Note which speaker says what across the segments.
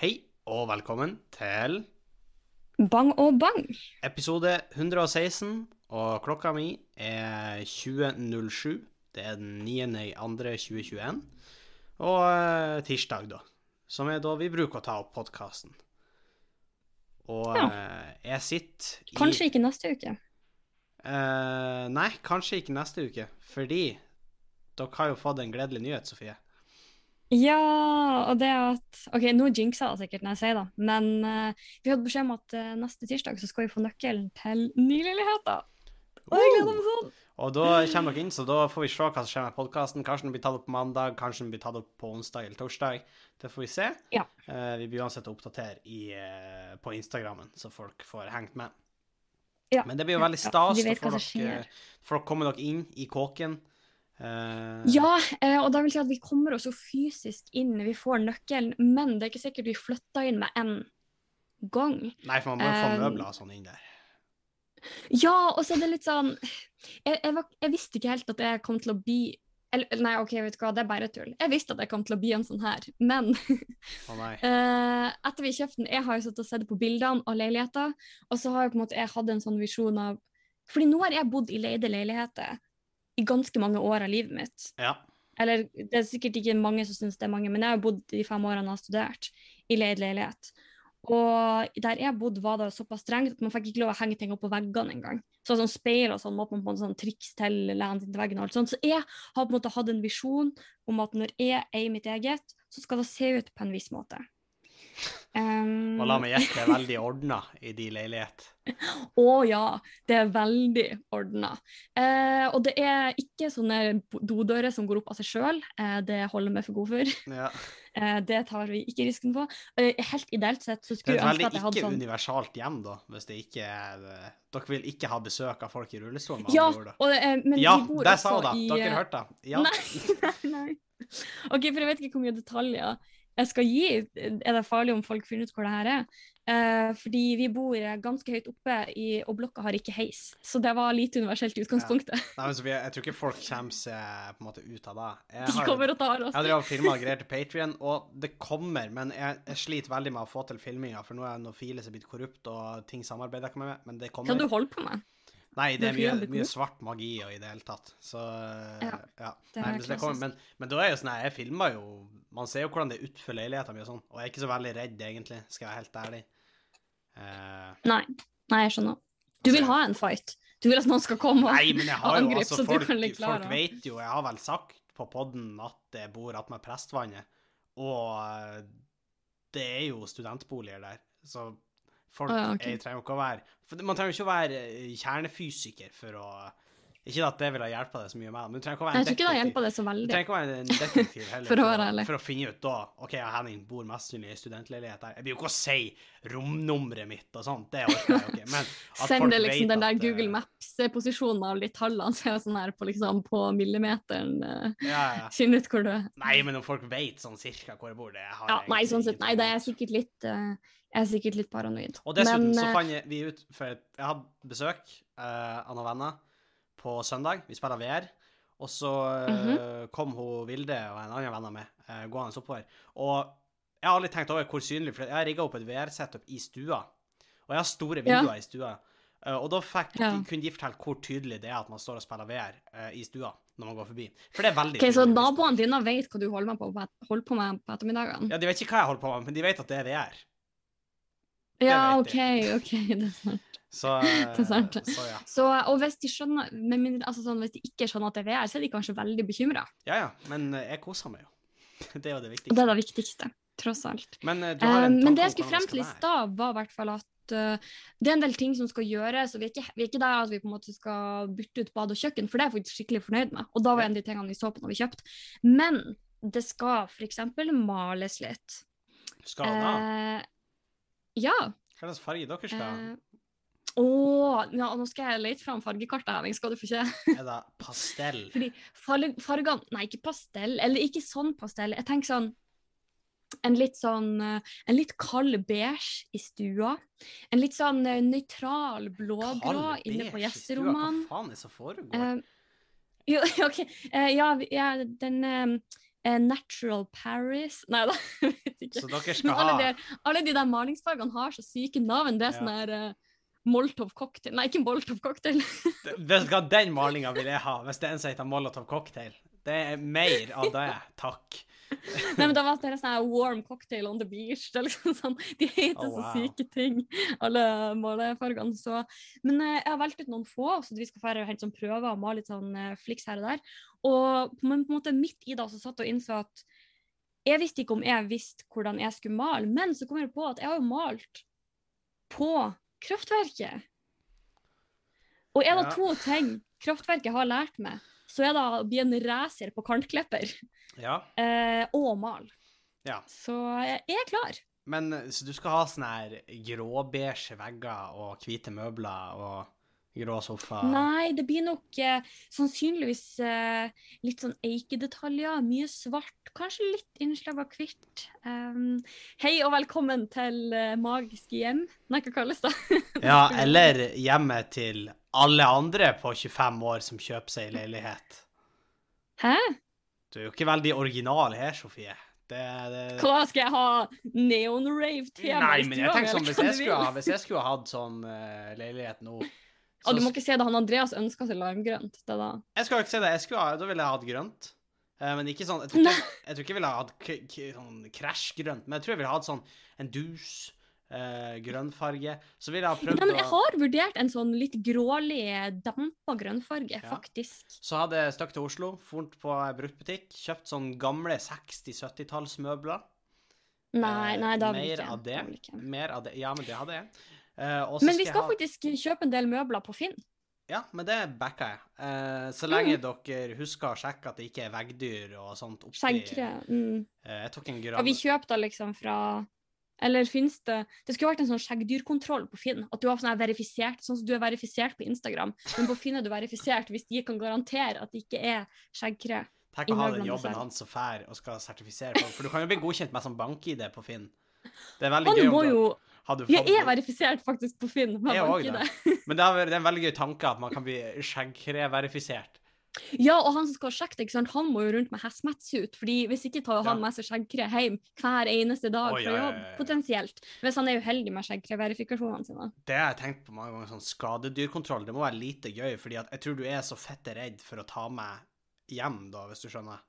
Speaker 1: Hei og velkommen til
Speaker 2: Bang og bang.
Speaker 1: episode 116, og klokka mi er 20.07. Det er den 9.2.2021, og eh, tirsdag, da, som er da vi bruker å ta opp podkasten. Og
Speaker 2: Ja.
Speaker 1: eh, jeg sitter i
Speaker 2: Kanskje ikke neste uke.
Speaker 1: Uh, nei, kanskje ikke neste uke, fordi dere har jo fått en gledelig nyhet, Sofie.
Speaker 2: Ja, og det at OK, nå jinxer jeg sikkert når jeg sier det, men uh, vi hadde beskjed om at uh, neste tirsdag så skal vi få nøkkelen til nyleiligheter. Og jeg gleder meg sånn!
Speaker 1: Og da kommer dere inn, så da får vi se hva som skjer med podkasten. Kanskje den blir tatt opp på mandag, kanskje den blir tatt opp på onsdag eller torsdag. Det får vi se.
Speaker 2: Ja.
Speaker 1: Uh, vi blir uansett å oppdatere i, på Instagrammen, så folk får hengt med.
Speaker 2: Ja,
Speaker 1: Men det blir jo
Speaker 2: veldig
Speaker 1: veldig
Speaker 2: ja,
Speaker 1: stas.
Speaker 2: vi vet hva som skjer.
Speaker 1: Folk kommer komme dere inn i kåken. Eh,
Speaker 2: Ja, eh, og da vil si at vi kommer oss jo fysisk inn, vi får nøkkelen, men det er ikke sikkert vi flytter inn med en gang.
Speaker 1: Nei, for man må jo få
Speaker 2: eh,
Speaker 1: møbler og sånn inn der.
Speaker 2: Ja, og så er det litt sånn jeg, jeg, var, jeg visste ikke helt at jeg kom til å bli eller, Nei, OK, vet du hva, det er bare tull. Jeg visste at jeg kom til å bli en sånn her, men
Speaker 1: oh.
Speaker 2: Eh, etter vi kjøpte den, jeg har jo sittet og sett på bildene av leiligheter, og så har jeg på en måte jeg hatt en sånn visjon av Fordi nå har jeg bodd i leide leiligheter i ganske mange år av livet mitt.
Speaker 1: Ja.
Speaker 2: Eller det er sikkert ikke mange som syns det er mange, men jeg har bodd de fem årene jeg har studert i leid leilighet. Og der jeg bodde, var det såpass strengt at man fikk ikke lov å henge ting opp på veggene engang. Så sånn speil og sånn måtte man på en sånn triks til lene til veggen og alt sånt. Så jeg har på en måte hatt en visjon om at når jeg eier mitt eget, så skal det se ut på en viss måte. Um,
Speaker 1: Og la meg gjette, det er veldig ordna i de leilighet.
Speaker 2: Å ja, det er veldig ordna. Eh, og det er ikke sånne dodører som går opp av seg sjøl, eh, det holder vi for god for.
Speaker 1: Ja.
Speaker 2: Eh, det tar vi ikke risken på. Eh, helt ideelt sett så
Speaker 1: Det
Speaker 2: skulle
Speaker 1: er
Speaker 2: jeg ønske at jeg hadde sånn
Speaker 1: universalt hjem, da, hvis det ikke er eh, Dere vil ikke ha besøk av folk i rullestol? med
Speaker 2: Ja,
Speaker 1: andre ord, da.
Speaker 2: og, eh,
Speaker 1: ja det sa hun, da.
Speaker 2: i
Speaker 1: Dere hørte det. Ja.
Speaker 2: Nei, nei, nei. OK, for jeg vet ikke hvor mye detaljer jeg skal gi. Er det farlig om folk finner ut hvor det her er? Eh, fordi vi bor eh, ganske høyt oppe, i, og blokka har ikke heis. Så det var lite universelt i utgangspunktet.
Speaker 1: Nei, men jeg tror ikke folk kommer seg på en måte ut av det. Jeg
Speaker 2: De kommer og tar oss.
Speaker 1: jeg har filma og greier til Patrion, og det kommer, men jeg, jeg sliter veldig med å få til filminga, for nå er noen filer som er blitt korrupt, og ting samarbeider ikke med, men det kommer.
Speaker 2: Kan du holde på med?
Speaker 1: Nei, det er mye, mye svart magi og i det hele tatt. Så ja.
Speaker 2: Ja,
Speaker 1: Nei, men, kommer, men, men da er jo sånn her, jeg filmer jo Man ser jo hvordan det er utenfor leiligheten min og sånn, og jeg er ikke så veldig redd, egentlig, skal jeg være helt ærlig. Uh,
Speaker 2: Nei. Nei, jeg skjønner. Du vil ha en fight. Du vil at noen skal komme og
Speaker 1: Nei, men jeg har jo
Speaker 2: angripe,
Speaker 1: altså folk, folk vet jo Jeg har vel sagt på podden at jeg bor attmed Prestvannet, og eh, det er jo studentboliger der, så folk
Speaker 2: ah, ja,
Speaker 1: okay. trenger jo ikke å være for Man trenger jo ikke å være eh, kjernefysiker for å Ikke at det ville hjulpet deg så mye med, men du trenger ikke å være en detektiv.
Speaker 2: Jeg tror ikke det det så
Speaker 1: Du
Speaker 2: veldig.
Speaker 1: trenger ikke å være en detektiv heller,
Speaker 2: For å være ærlig.
Speaker 1: for å finne ut da OK, Henning bor mest sannsynlig i studentleilighet der. Jeg blir jo ikke å si romnummeret mitt og sånt, det orker jeg jo ikke. Men at
Speaker 2: Send
Speaker 1: folk
Speaker 2: det liksom den der
Speaker 1: eh,
Speaker 2: Google Maps-posisjonen av de tallene, så er det sånn her på, liksom, på millimeteren. eh,
Speaker 1: Ja, ja.
Speaker 2: Ut hvor du er.
Speaker 1: Nei, men om folk vet sånn cirka hvor jeg bor, det har
Speaker 2: Ja,
Speaker 1: jeg
Speaker 2: nei, sånn sett, nei, det er sikkert litt eh, Jeg er sikkert litt paranoid.
Speaker 1: Og dessuten
Speaker 2: Men,
Speaker 1: så
Speaker 2: eh,
Speaker 1: fant vi ut For jeg hadde besøk eh, av noen venner på søndag. Vi spiller VR. Og så eh,
Speaker 2: -hmm.
Speaker 1: kom hun Vilde og en annen venn av meg gående oppover. Og jeg har aldri tenkt over hvor synlig For jeg har rigga opp et VR-setup i stua. Og jeg har store
Speaker 2: Ja.
Speaker 1: i stua. Og da fikk,
Speaker 2: Ja.
Speaker 1: kunne de fortelle hvor tydelig det er at man står og spiller VR i stua når man går forbi. For det er veldig
Speaker 2: Ok, Så naboene dine vet hva du holder, med på, holder på med på ettermiddagene?
Speaker 1: Ja, De vet ikke hva jeg holder på med, men de vet at det er VR.
Speaker 2: Ja, OK, ok, det er sant.
Speaker 1: Så,
Speaker 2: Det er sant.
Speaker 1: eh, så ja.
Speaker 2: Så, og hvis de skjønner, mindre, altså sånn, hvis de ikke skjønner at det er VR, så er de kanskje veldig bekymra.
Speaker 1: Ja, ja, men eh, jeg koser meg jo. Det er jo det viktigste.
Speaker 2: det er det viktigste, tross alt.
Speaker 1: Men du har en
Speaker 2: Eh, men det jeg skulle frem til i stad, var i hvert fall at det er en del ting som skal gjøres, og vi er ikke, vi er ikke der at vi på en måte skal bytte ut bad og kjøkken, for det er jeg faktisk skikkelig fornøyd med. Og da var en av de tingene vi så på når vi kjøpte. Men det skal f.eks. males litt.
Speaker 1: Skal da?
Speaker 2: Eh, ja.
Speaker 1: Hva slags farge dere skal ha?
Speaker 2: Eh, å, ja, nå skal jeg lete fram fargekartet, Henning, skal du få se.
Speaker 1: Er det pastell?
Speaker 2: Fordi farge, fargene Nei, ikke pastell, eller ikke sånn pastell. Jeg tenker sånn en litt sånn eh, En litt kald beige i stua. En litt sånn eh, nøytral blågrå inne på gjesterommene.
Speaker 1: Hva faen er det som foregår?
Speaker 2: Uh, jo, OK. Uh, ja, ja, den eh, Natural Paris Nei da, jeg vet ikke.
Speaker 1: Så dere
Speaker 2: Men
Speaker 1: skal
Speaker 2: alle
Speaker 1: ha
Speaker 2: de, alle de der malingsfargene har så syke navn. Det er
Speaker 1: Ja.
Speaker 2: sånn her uh, Molotov cocktail Nei, ikke Molotov cocktail.
Speaker 1: Vet du hva, Den malinga vil jeg ha, hvis det er en som heter Molotov cocktail. Det er mer av det, takk.
Speaker 2: Nei, men da var det sånn warm cocktail on the beach. Det er liksom sånn, De heter
Speaker 1: Oh,
Speaker 2: så syke ting, alle malefargene. Så. Men eh, jeg har valgt ut noen få, så vi skal få helt sånn prøver og male litt sånn eh, fliks her og der. Og men på en måte midt i det så satt og innså at jeg visste ikke om jeg visste hvordan jeg skulle male, men så kom jeg på at jeg har jo malt på kraftverket. Og er det
Speaker 1: Ja.
Speaker 2: to ting kraftverket har lært meg, så er det å bli en racer på kantklipper
Speaker 1: Ja,
Speaker 2: eh, og mal.
Speaker 1: ja.
Speaker 2: Så jeg jeg er klar.
Speaker 1: Men så du skal ha sånne her gråbeige vegger og hvite møbler og grå sofa?
Speaker 2: Nei, det blir nok eh, sannsynligvis eh, litt sånn eikedetaljer. Mye svart, kanskje litt innslag av hvitt. Um, hei og velkommen til eh, Magiske hjem. Nei, hva kalles det?
Speaker 1: Ja, eller hjemmet til alle andre på 25 år som kjøper seg leilighet.
Speaker 2: Hæ?
Speaker 1: Du er jo ikke veldig original her, Sofie. Det, det...
Speaker 2: Hva skal jeg ha? Neon-rave-tema
Speaker 1: Nei, men jeg tenker sånn, hvis jeg skulle, ha, hvis jeg skulle ha hatt sånn uh, leilighet nå
Speaker 2: Å, du må ikke se det. Han Andreas ønska seg limegrønt. Det da.
Speaker 1: Jeg skal ikke si det. Jeg skulle ha, da ville jeg hatt grønt. Eh, men ikke sånn Jeg tror ikke jeg, tror ikke jeg ville ha hatt sånn krasjgrønt, men jeg tror jeg ville hatt sånn en dus eh, grønnfarge. Så ville jeg ha prøvd
Speaker 2: Nei, men jeg har vurdert en sånn litt grålig, dampa grønnfarge,
Speaker 1: Ja.
Speaker 2: faktisk.
Speaker 1: Så hadde jeg stukket til Oslo, funnet på ei bruktbutikk, kjøpt sånn gamle 60-70-tallsmøbler.
Speaker 2: Nei,
Speaker 1: Eh,
Speaker 2: nei, da vil ikke.
Speaker 1: av det.
Speaker 2: Vil ikke.
Speaker 1: Mer av det. Ja, men det hadde jeg. Eh,
Speaker 2: Men vi skal
Speaker 1: ha-
Speaker 2: faktisk kjøpe en del møbler på Finn.
Speaker 1: Ja, men det backa jeg. Eh, så
Speaker 2: Mm.
Speaker 1: lenge dere husker å sjekke at det ikke er veggdyr og sånt oppi.
Speaker 2: Mm.
Speaker 1: Eh, jeg tok en
Speaker 2: Ja,
Speaker 1: Og
Speaker 2: vi kjøpte liksom fra Eller finnes det Det skulle vært en sånn skjeggdyrkontroll på Finn. At du har sånn verifisert, sånn som du er verifisert på Instagram. Men på Finn er du verifisert hvis de kan garantere at det ikke er skjeggkre.
Speaker 1: Tenk å ha den jobben han så fær og skal sertifisere på. For du kan jo bli godkjent med sånn bank-ID på Finn. Det er veldig
Speaker 2: Han
Speaker 1: gøy
Speaker 2: må jo Jeg er verifisert faktisk på Finn. med
Speaker 1: Jeg òg det. Men det er en veldig gøy tanke at man kan bli skjeggkre-verifisert.
Speaker 2: Ja, og han som skal sjekke det, han må jo rundt med hazmat-suit. fordi hvis ikke tar han
Speaker 1: Ja.
Speaker 2: med seg skjeggkre hjem hver eneste dag
Speaker 1: oh,
Speaker 2: fra
Speaker 1: ja, ja,
Speaker 2: jobb, potensielt. Hvis han er uheldig med skjeggkreverifikasjonene sine.
Speaker 1: Det har jeg tenkt på mange ganger, sånn skadedyrkontroll. Det må være lite gøy, fordi jeg tror du er så fette redd for å ta med hjem, da, hvis du skjønner.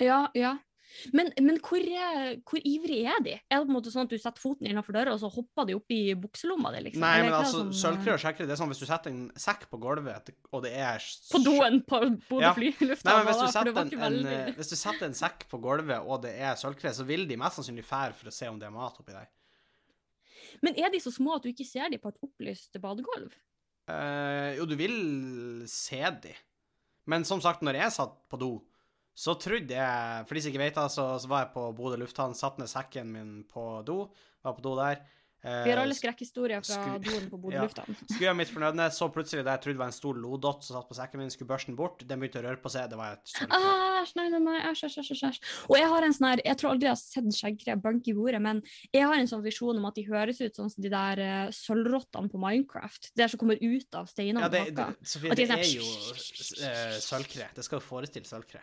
Speaker 2: Ja, ja. Men, men hvor, eh, hvor ivrig er de? Er det på en måte sånn at du setter foten innenfor døra, og så hopper de opp i bukselomma di? Liksom?
Speaker 1: Nei,
Speaker 2: Eller
Speaker 1: men altså,
Speaker 2: det som,
Speaker 1: sølvkre og skjeggkre, det er sånn hvis du setter en sekk på gulvet, og det er
Speaker 2: På doen på Bodø
Speaker 1: Ja. Nei, men hvis
Speaker 2: da,
Speaker 1: en, en, eh, hvis du setter en sekk på gulvet, og det er sølvkre, så vil de mest sannsynlig fære for å se om det er mat oppi der.
Speaker 2: Men er de så små at du ikke ser de på et opplyst badegulv?
Speaker 1: Uh, jo, du vil se de. Men som sagt, når jeg satt på do, så trodde jeg For de som ikke vet det, så, så var jeg på Bodø lufthavn, satt ned sekken min på do, var på do der. eh,
Speaker 2: Vi har alle skrekkhistorier fra
Speaker 1: sku-
Speaker 2: doen på Bodø
Speaker 1: Ja.
Speaker 2: lufthavn.
Speaker 1: Skulle gjøre mitt fornødne, så plutselig det jeg trodde var en stor lodott som satt på sekken min, skulle børsten bort. Den begynte å røre på seg, det var et.
Speaker 2: Æsj, nei, nei, nei, æsj, æsj, æsj. Og jeg har en sånn her, jeg tror aldri jeg har sett skjeggkre banke i bordet, men jeg har en sånn visjon om at de høres ut sånn som de der uh, sølvrottene på Minecraft. De der som kommer ut av steinene.
Speaker 1: Ja, det, det. Sofie, det
Speaker 2: er sånn-
Speaker 1: jo uh, sølvkre. Det skal jo forestille sølvkre.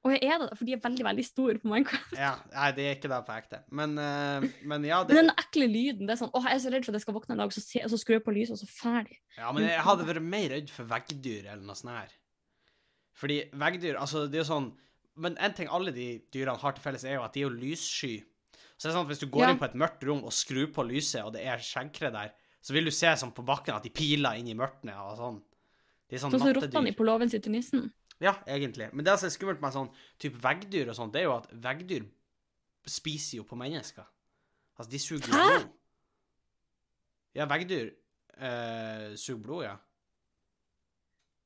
Speaker 2: Og jeg er det, for de er veldig, veldig store på Minecraft.
Speaker 1: Ja, nei, det er ikke det på ekte. Men, uh, men ja, det,
Speaker 2: Men den ekle lyden, det er sånn, åh, jeg er så redd for at jeg skal våkne en dag, så, se, så skrur jeg på lyset, og så ferdig.
Speaker 1: ja, men jeg hadde vært mer redd for veggdyr eller noe sånt her. Fordi veggdyr, altså, det er jo sånn Men en ting alle de dyrene har til felles, er jo at de er jo lyssky. Så det er sånn at hvis du går
Speaker 2: Ja.
Speaker 1: inn på et mørkt rom og skrur på lyset, og det er skjeggkre der, så vil du se sånn på bakken at de piler inn i mørket og sånn. De er sånn
Speaker 2: Sånn som rottene i På låven sitter nissen.
Speaker 1: Ja, egentlig. Men det som er skummelt med sånn type veggdyr og sånt, det er jo at veggdyr spiser jo på mennesker. Altså, de suger jo blod. Ja, veggdyr øh, suger blod, ja.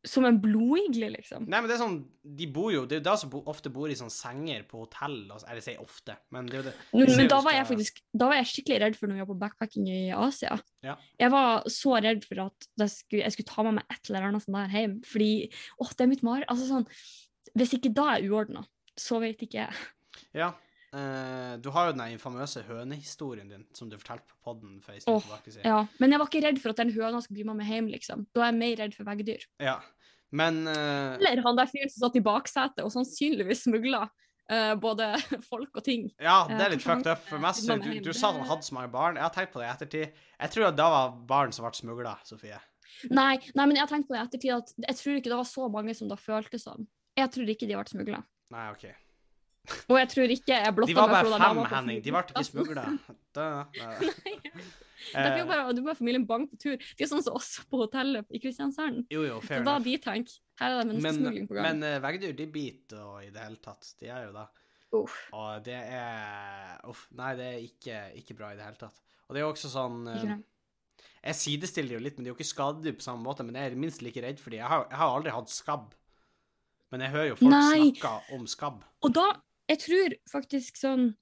Speaker 2: Som en blodigle, liksom.
Speaker 1: Nei, men det er sånn De bor jo Det er jo da som bo, ofte bor i sånne senger på hotell. Altså, eller jeg sier ofte, men det er jo det
Speaker 2: Men, men da var jeg faktisk da var jeg skikkelig redd for når vi var på backpacking i Asia.
Speaker 1: Ja.
Speaker 2: Jeg var så redd for at jeg skulle, jeg skulle ta med meg et eller annet sånt der hjem. Fordi åh, det er mitt mareritt. Altså, sånn, hvis ikke da er uordna, så vet ikke jeg.
Speaker 1: Ja. Eh, du har jo den infamøse hønehistorien din som du fortalte på podden for en stund
Speaker 2: Åh,
Speaker 1: tilbake. siden.
Speaker 2: Ja. Men jeg var ikke redd for at den høna skulle bli med meg hjem, liksom. Da er jeg mer redd for veggdyr.
Speaker 1: Ja. Men uh...
Speaker 2: Eller han der fyren som satt i baksetet og sannsynligvis smugla Uh, både folk og ting.
Speaker 1: Ja, det
Speaker 2: Eh,
Speaker 1: er litt fucked up. For
Speaker 2: eh, mamma
Speaker 1: du, du sa at han hadde så mange barn. Jeg har tenkt på det i ettertid. Jeg tror at det var barn som ble smugla, Sofie.
Speaker 2: Nei, nei, men jeg har tenkt på det i ettertid at jeg tror ikke det var så mange som det føltes som. Jeg tror ikke de ble smugla.
Speaker 1: Nei, OK.
Speaker 2: Og jeg tror ikke jeg blotta
Speaker 1: De var bare
Speaker 2: da
Speaker 1: fem, Henning. De ble ikke smugla. Da- da-
Speaker 2: Det er
Speaker 1: Eh,
Speaker 2: jo bare, du bare familien bank på tur. De er sånn som oss på hotellet i Kristiansand.
Speaker 1: Jo, jo,
Speaker 2: Så
Speaker 1: fair
Speaker 2: da
Speaker 1: enough.
Speaker 2: de tenker her er det
Speaker 1: Men,
Speaker 2: menneskesmugling på gang.
Speaker 1: men uh, veggdyr, de biter og i det hele tatt. De er jo det.
Speaker 2: Uh.
Speaker 1: Og det er Uff, nei, det er ikke, ikke bra i det hele tatt. Og det er jo også sånn eh. Jeg sidestiller det jo litt, men de er jo ikke skadedyr på samme måte. Men jeg er minst like redd for dem. Jeg har, jeg har aldri hatt skabb. Men jeg hører jo folk
Speaker 2: Nei.
Speaker 1: snakke om skabb.
Speaker 2: Og da, jeg tror faktisk sånn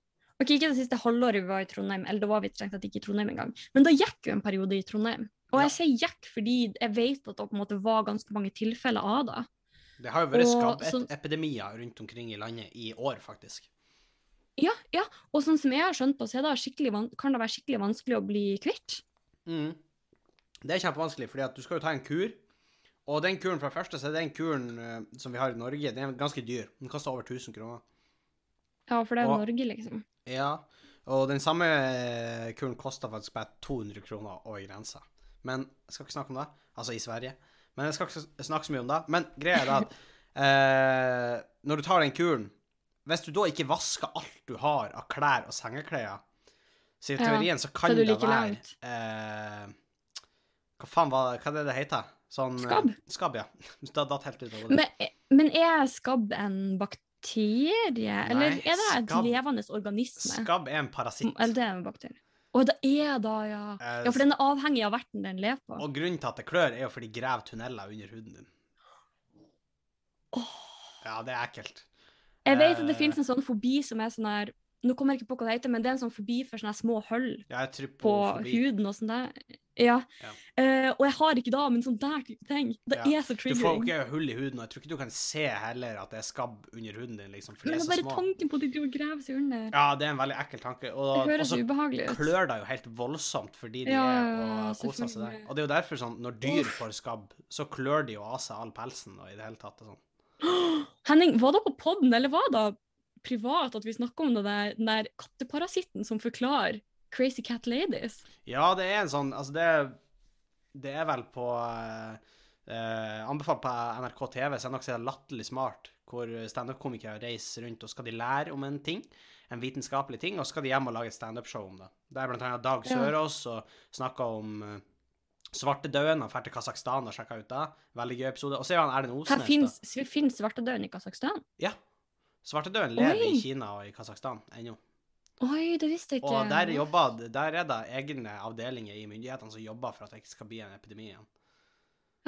Speaker 2: Ok, ikke det siste halvåret vi var i Trondheim, eller da var vi strengt tatt ikke i Trondheim engang, men da gikk jo en periode i Trondheim. Og
Speaker 1: Ja.
Speaker 2: jeg sier gikk fordi jeg vet at det på en måte var ganske mange tilfeller av det.
Speaker 1: Det har jo vært
Speaker 2: skapt sånn-
Speaker 1: skabbepidemier rundt omkring i landet i år, faktisk.
Speaker 2: Ja, ja. Og sånn som jeg har skjønt på, så er det kan det være skikkelig vanskelig å bli kvitt.
Speaker 1: Mm. Det er kjempevanskelig, fordi at du skal jo ta en kur. Og den kuren, fra første, så er den kuren eh, som vi har i Norge, den er ganske dyr. Den koster over 1000 kroner.
Speaker 2: Ja, for det er jo
Speaker 1: Og-
Speaker 2: Norge, liksom.
Speaker 1: Ja, og den samme kulen kuren koster faktisk bare 200 kroner over grensa. Men jeg skal ikke snakke om det, altså i Sverige. Men jeg skal ikke snakke så mye om det. Men greia er at eh, når du tar den kuren Hvis du da ikke vasker alt du har av klær og sengeklær, så i
Speaker 2: Ja,
Speaker 1: teorien så kan
Speaker 2: så er
Speaker 1: det være eh, Hva faen var det, hva er det det heter? Sånn, eh,
Speaker 2: Skabb?
Speaker 1: Skabb, ja. Da datt helt ut av hodet.
Speaker 2: Men, men er skabb en bakterie, eller er det et
Speaker 1: skabb-
Speaker 2: levende organisme?
Speaker 1: Skabb er en parasitt.
Speaker 2: Eller det er en bakterie. Å, det er da, ja.
Speaker 1: Eh,
Speaker 2: Ja, for den er avhengig av verten den lever på.
Speaker 1: Og grunnen til at det klør, er jo fordi de graver tunneler under huden din. Ja, det er ekkelt.
Speaker 2: Jeg vet at det
Speaker 1: eh,
Speaker 2: finnes en sånn fobi som er sånn her Nå kommer jeg ikke på hva det heter, men det er en sånn fobi for sånne små hull
Speaker 1: ja, er
Speaker 2: på huden og sånn der. Ja.
Speaker 1: Ja.
Speaker 2: Uh, og jeg har ikke da, men sånn der type ting. Det
Speaker 1: Ja.
Speaker 2: er så triggering.
Speaker 1: Du får ikke hull i huden, og jeg tror ikke du kan se heller at det er skabb under huden din, liksom, for
Speaker 2: Men
Speaker 1: er
Speaker 2: det
Speaker 1: så
Speaker 2: er bare
Speaker 1: små.
Speaker 2: tanken på at de driver og graver seg under.
Speaker 1: Ja, det er en veldig ekkel tanke.
Speaker 2: Det
Speaker 1: Og, og
Speaker 2: høres
Speaker 1: så
Speaker 2: ubehagelig ut.
Speaker 1: klør det jo helt voldsomt fordi de
Speaker 2: Ja,
Speaker 1: er og koser seg der. Og det er jo derfor sånn, når dyr får skabb, så klør de jo av seg all pelsen og i det hele tatt. og sånn.
Speaker 2: Henning, var det på podden, eller var det privat at vi snakka om det der, den der katteparasitten som forklarer Crazy Cat Ladies?
Speaker 1: Ja, det er en sånn Altså, det det er vel på eh, eh, Anbefalt på NRK TV, så er som heter Latterlig smart, hvor standup-komikere reiser rundt og skal de lære om en ting, en vitenskapelig ting, og så skal de hjem og lage et standup-show om det. Der blant annet Dag
Speaker 2: Ja.
Speaker 1: Sørås og snakka om uh, svartedauden. Han drar til Kasakhstan og sjekker ut det. Veldig gøy episode. Og så er han Erlend da.
Speaker 2: finnes svartedauden i Kasakhstan?
Speaker 1: Ja. Svartedauden lever i Kina og i Kasakhstan ennå.
Speaker 2: Oi, det visste jeg ikke.
Speaker 1: Og der, jobber, der er det egne avdelinger i myndighetene som jobber for at det ikke skal bli en epidemi igjen.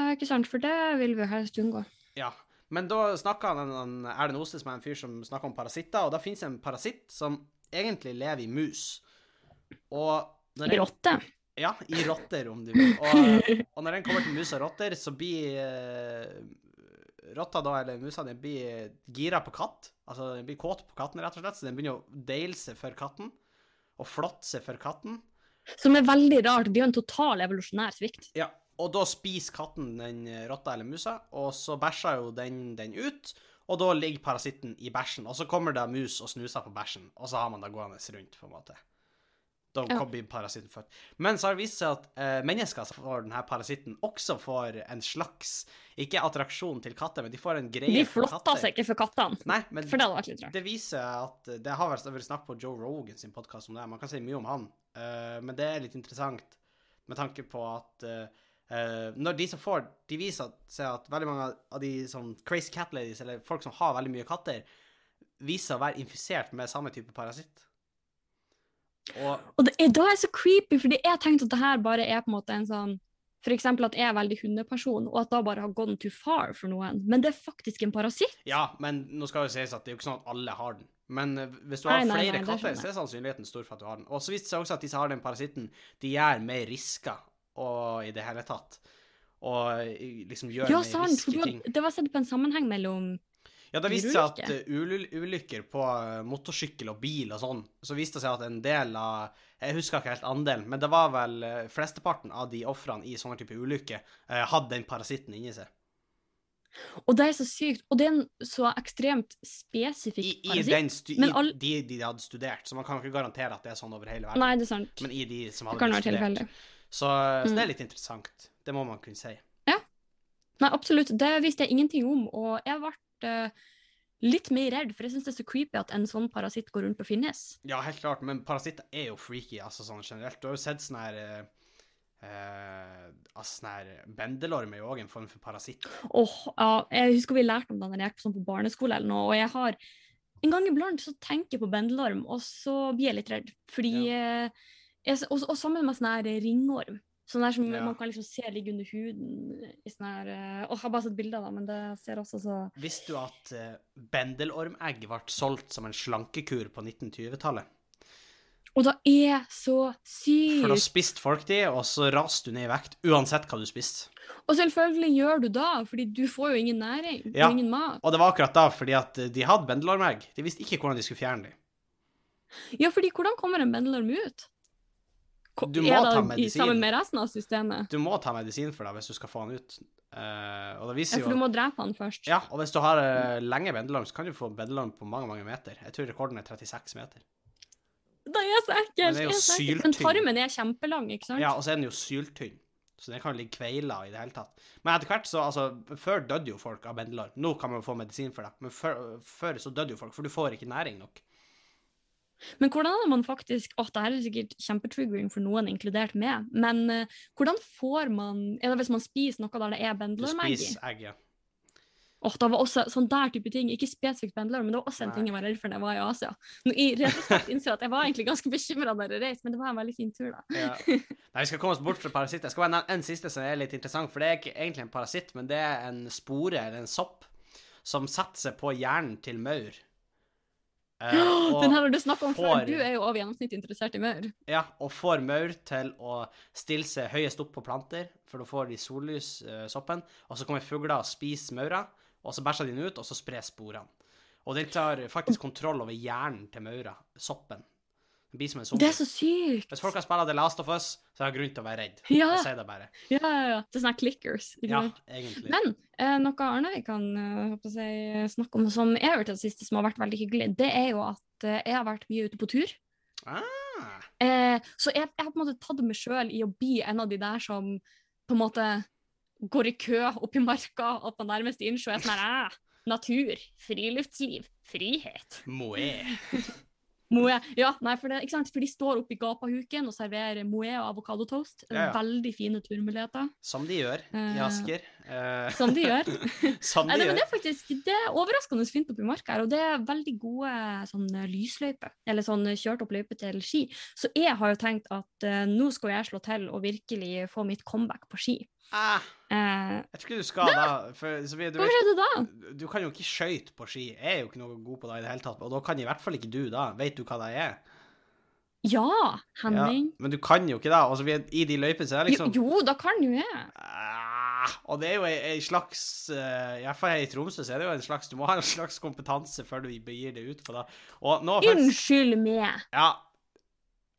Speaker 2: Ja, ikke sant, for det vil vi helst unngå.
Speaker 1: Ja, men da snakka han Erlend Osnes med en fyr som snakka om parasitter, og da finnes en parasitt som egentlig lever i mus. Og når
Speaker 2: rotte?
Speaker 1: Ja, i rotter, om du vil. Og, og når den kommer til mus og rotter, så blir eh, rotta da, eller musa, di, blir gira på katt. Altså den blir kåt på katten, rett og slett, så den begynner å deile seg for katten. Og flotte seg for katten.
Speaker 2: Som er veldig rart. Det er jo en total evolusjonær svikt.
Speaker 1: Ja, og da spiser katten den rotta eller musa, og så bæsjer jo den den ut, og da ligger parasitten i bæsjen, og så kommer det mus og snuser på bæsjen, og så har man det gående rundt, på en måte. Da
Speaker 2: Ja.
Speaker 1: parasitten født. Men så har det vist seg at eh, mennesker som får denne parasitten, også får en slags, ikke attraksjon til katter, men de får en greie
Speaker 2: De
Speaker 1: for
Speaker 2: De
Speaker 1: flotter
Speaker 2: seg ikke for kattene.
Speaker 1: Nei, men
Speaker 2: For det hadde vært litt rart.
Speaker 1: det viser at Det har vært vært snakk på Joe Rogan sin podkast om det. Man kan si mye om han, uh, men det er litt interessant med tanke på at uh, når de som får De viser seg at veldig mange av de sånn crazy cat ladies, eller folk som har veldig mye katter, viser å være infisert med samme type parasitt. Og
Speaker 2: Og det da er det så creepy, fordi jeg tenkte at det her bare er på en måte en sånn eksempel at jeg er veldig hundeperson, og at da bare har gone too far for noen. Men det er faktisk en parasitt.
Speaker 1: ja, men nå skal jo sies at det er jo ikke sånn at alle har den. Men eh, hvis du har
Speaker 2: nei,
Speaker 1: flere
Speaker 2: nei,
Speaker 1: katter, så er sannsynligheten stor for at du har den. Og så viste det seg også at de som har den parasitten, de gjør mer risker og i det hele tatt. Og eh, liksom gjør
Speaker 2: Ja,
Speaker 1: mer. Risky ting.
Speaker 2: det var sett på en sammenheng mellom
Speaker 1: Ja, det viste seg at
Speaker 2: Ulykker?
Speaker 1: eh, ulykker på eh, motorsykkel og bil og sånn, så viste det seg at en del av Jeg husker ikke helt andelen, men det var vel eh, flesteparten av de ofrene i sånne type ulykker hadde den parasitten inni seg.
Speaker 2: Og det er så sykt. Og det er en så ekstremt
Speaker 1: I,
Speaker 2: spesifikk
Speaker 1: i,
Speaker 2: parasitt.
Speaker 1: den stu,
Speaker 2: all...
Speaker 1: i de de hadde studert, så man kan ikke garantere at det er sånn over hele verden.
Speaker 2: Nei, det er sant.
Speaker 1: Men i de som hadde studert.
Speaker 2: tilfeldig.
Speaker 1: Så, så det
Speaker 2: Mm.
Speaker 1: er litt interessant. Det må man kunne si. Ja.
Speaker 2: Nei, absolutt. Det visste jeg ingenting om, og jeg ble eh, litt mer redd, for jeg syns det er så creepy at en sånn parasitt går rundt og finnes.
Speaker 1: Ja, helt klart, men parasitter er jo freaky, altså sånn generelt. Du har jo sett sånn her eh, eh, Altså sånn her Bendelorm er jo òg en form for parasitt.
Speaker 2: Åh, ja, jeg husker vi lærte om det når jeg gikk på, barneskole eller noe, og jeg har en gang iblant så tenker jeg på bendelorm, og så blir jeg litt redd. Fordi eh, jeg, og, og sammen med sånn her ringorm. Sånn der som
Speaker 1: Ja.
Speaker 2: man kan liksom se ligge under huden i sånn her eh, Åh, jeg har bare sett bilder da, men det ser også så
Speaker 1: Visste du at uh, bendelormegg ble solgt som en slankekur på 1920-tallet?
Speaker 2: Og det er så sykt!
Speaker 1: For da spiste folk de, og så raste du ned i vekt uansett hva du spiste.
Speaker 2: Og selvfølgelig gjør du da, fordi du får jo ingen næring
Speaker 1: Ja.
Speaker 2: ingen mat.
Speaker 1: Og det var akkurat da, fordi at eh, de hadde bendelormegg. De visste ikke hvordan de skulle fjerne dem.
Speaker 2: Ja, fordi hvordan kommer en bendelorm ut?
Speaker 1: Du må ta medisin.
Speaker 2: Sammen med resten av systemet?
Speaker 1: Du må ta medisin for deg hvis du skal få den ut. Uh, og det
Speaker 2: Ja,
Speaker 1: viser
Speaker 2: for du må drepe han først.
Speaker 1: Ja, og hvis du har uh, lenge bendelarm, så kan du få bendelarm på mange, mange meter. Jeg tror rekorden er 36 meter.
Speaker 2: Det er så ekkelt!
Speaker 1: Men er.
Speaker 2: Men tarmen er kjempelang, ikke sant?
Speaker 1: Ja, og så er den jo syltynn. Så den kan ligge kveila i det hele tatt. Men etter hvert så, altså, før døde jo folk av bendelarm. Nå kan man jo få medisin for det, men før, før så døde jo folk, for du får ikke næring nok.
Speaker 2: Men hvordan det man faktisk å, det her er sikkert kjempetriggering for noen, inkludert meg, men uh, hvordan får man Er det hvis man spiser noe der det er bendlermegg i?
Speaker 1: egg, ja.
Speaker 2: Åh, det var også sånn der type ting. Ikke spesifikt bendler, men det var også en
Speaker 1: Nei.
Speaker 2: ting jeg var redd for da jeg var i Asia. Nå, I retrospekt innser at jeg var egentlig ganske bekymra da jeg reiste, men det var en veldig fin tur, da.
Speaker 1: ja. Nei, vi skal komme oss bort fra parasitter. Jeg skal være nevne en siste som er litt interessant, for det er ikke egentlig en parasitt, men det er en spore, eller en sopp, som setter seg på hjernen til maur. Og
Speaker 2: Den her har du snakka om før. Du er jo over gjennomsnittet interessert i maur.
Speaker 1: Ja, og får maur til å stille seg høyest opp på planter, for da får de sollyssoppen, og så kommer fugler og spiser maura, og så bæsjer de den ut, og så spres sporene. Og den tar faktisk kontroll over hjernen til maura, soppen. Den blir som en
Speaker 2: Det er så sykt!
Speaker 1: Hvis folk har spilt The Last of Us, så har jeg grunn til å være redd.
Speaker 2: Ja.
Speaker 1: Jeg sier det bare.
Speaker 2: Ja, ja, ja. Det er sånne clickers.
Speaker 1: Ja, egentlig.
Speaker 2: Men eh, noe annet vi kan eh, si, snakke om som jeg har vært det siste, som har vært veldig hyggelig, det er jo at eh, jeg har vært mye ute på tur.
Speaker 1: Ah,
Speaker 2: Eh, så jeg, jeg har på en måte tatt meg sjøl i å bli en av de der som på en måte går i kø opp i marka og på nærmeste innsjø er sånn her "Æ, Natur, friluftsliv, frihet.
Speaker 1: moe.
Speaker 2: Moe. Ja, nei, for, det, ikke sant? for de står oppe i gapahuken og serverer moe og avokadotoast.
Speaker 1: Ja, ja.
Speaker 2: Veldig fine turmuligheter,
Speaker 1: Som de gjør i
Speaker 2: Eh,
Speaker 1: Asker. Eh,
Speaker 2: som de gjør.
Speaker 1: som de
Speaker 2: det, men det er faktisk det er overraskende fint oppi marka her, og det er veldig gode sånn eh, lysløyper, eller sånn eh, kjørt opp løype til ski. Så jeg har jo tenkt at uh, nå skal jeg slå til og virkelig få mitt comeback på ski.
Speaker 1: Ah,
Speaker 2: Eh,
Speaker 1: jeg tror ikke du skal da, for Sofie, du
Speaker 2: hva skjedde da?
Speaker 1: Du kan jo ikke skøyte på ski. Jeg er jo ikke noe god på det i det hele tatt. Og da kan i hvert fall ikke du da. Vet du hva det er?
Speaker 2: Ja,
Speaker 1: Ja,
Speaker 2: Henning.
Speaker 1: men du kan jo ikke det. Og så vi- I de løypene så er det liksom
Speaker 2: jo, jo, da kan jo jeg.
Speaker 1: ah, Og det er jo ei, slags eh, I hvert fall her i Tromsø så er det jo en slags Du må ha en slags kompetanse før du begir deg ut på det. Nå
Speaker 2: Unnskyld meg.
Speaker 1: Ja.